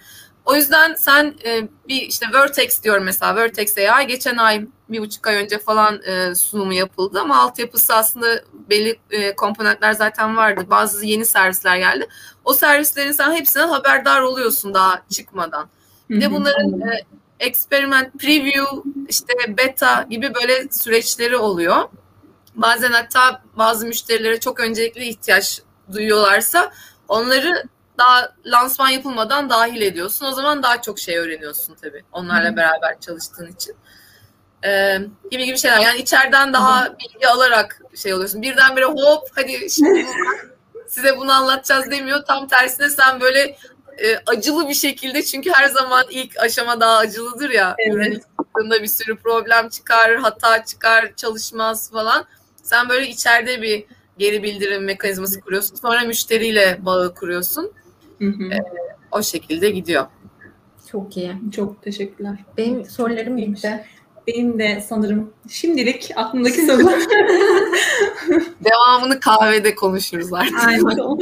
S3: O yüzden sen e, bir işte Vertex diyorum mesela Vertex AI geçen ay bir buçuk ay önce falan e, sunumu yapıldı ama altyapısı aslında belli e, komponentler zaten vardı. Bazı yeni servisler geldi. O servislerin sen hepsinden haberdar oluyorsun daha çıkmadan. Bir de bunların e, experiment, preview, işte beta gibi böyle süreçleri oluyor. Bazen hatta bazı müşterilere çok öncelikli ihtiyaç duyuyorlarsa onları daha lansman yapılmadan dahil ediyorsun. O zaman daha çok şey öğreniyorsun tabii. Onlarla
S2: Hı.
S3: beraber çalıştığın için. Ee, gibi gibi şeyler. Yani içeriden daha bilgi alarak şey oluyorsun. Birdenbire hop hadi şimdi (laughs) size bunu anlatacağız demiyor. Tam tersine sen böyle e, acılı bir şekilde çünkü her zaman ilk aşama daha acılıdır ya.
S2: Evet.
S3: Çıktığında bir sürü problem çıkar, hata çıkar, çalışmaz falan. Sen böyle içeride bir geri bildirim mekanizması kuruyorsun. Sonra müşteriyle bağı kuruyorsun.
S2: Hı hı.
S3: O şekilde gidiyor.
S1: Çok iyi.
S2: Çok teşekkürler.
S1: Benim sorularım bitti.
S2: benim de sanırım şimdilik aklımdaki (laughs) sorular.
S3: Devamını kahvede konuşuruz artık.
S1: Aynen.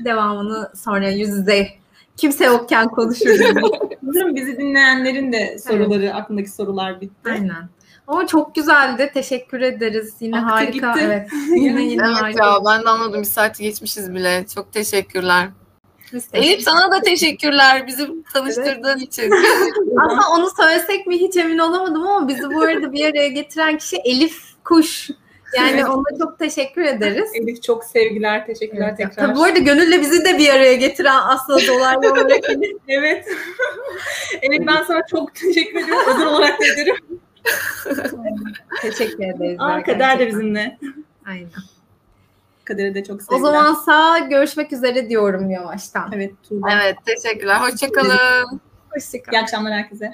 S1: (laughs) Devamını sonra yüz yüze kimse yokken konuşuruz. (laughs)
S2: Sanırım bizi dinleyenlerin de soruları, aklındaki sorular bitti.
S1: Aynen. Ama çok güzeldi. Teşekkür ederiz. Yine
S2: Aktı
S1: harika.
S2: gitti.
S1: Evet. (laughs) Yine yine
S3: Evet
S1: harika.
S3: ya ben de anladım. Bir saati geçmişiz bile. Çok teşekkürler. Elif sana da teşekkürler bizi tanıştırdığın (laughs) için.
S1: Aslında onu söylesek mi hiç emin olamadım ama bizi bu arada bir araya getiren kişi Elif Kuş. Yani
S2: Evet.
S1: ona çok teşekkür ederiz.
S2: Elif çok sevgiler, teşekkürler
S1: Evet.
S2: tekrar.
S1: Tabii bu arada Gönül'le bizi de bir araya getiren aslında dolaylı olarak (laughs)
S2: Evet. Elif ben sana çok teşekkür ediyorum. Özel olarak da ederim. (laughs)
S1: teşekkür ederiz.
S2: Aa, Kader de
S1: gerçekten.
S2: bizimle.
S1: Aynen.
S2: Kader'e de çok
S1: O
S2: sevgiler.
S1: zamansa görüşmek üzere diyorum yavaştan.
S2: Evet Tuğba.
S3: Evet teşekkürler. Hoşçakalın.
S1: Hoşçakalın.
S2: İyi akşamlar herkese.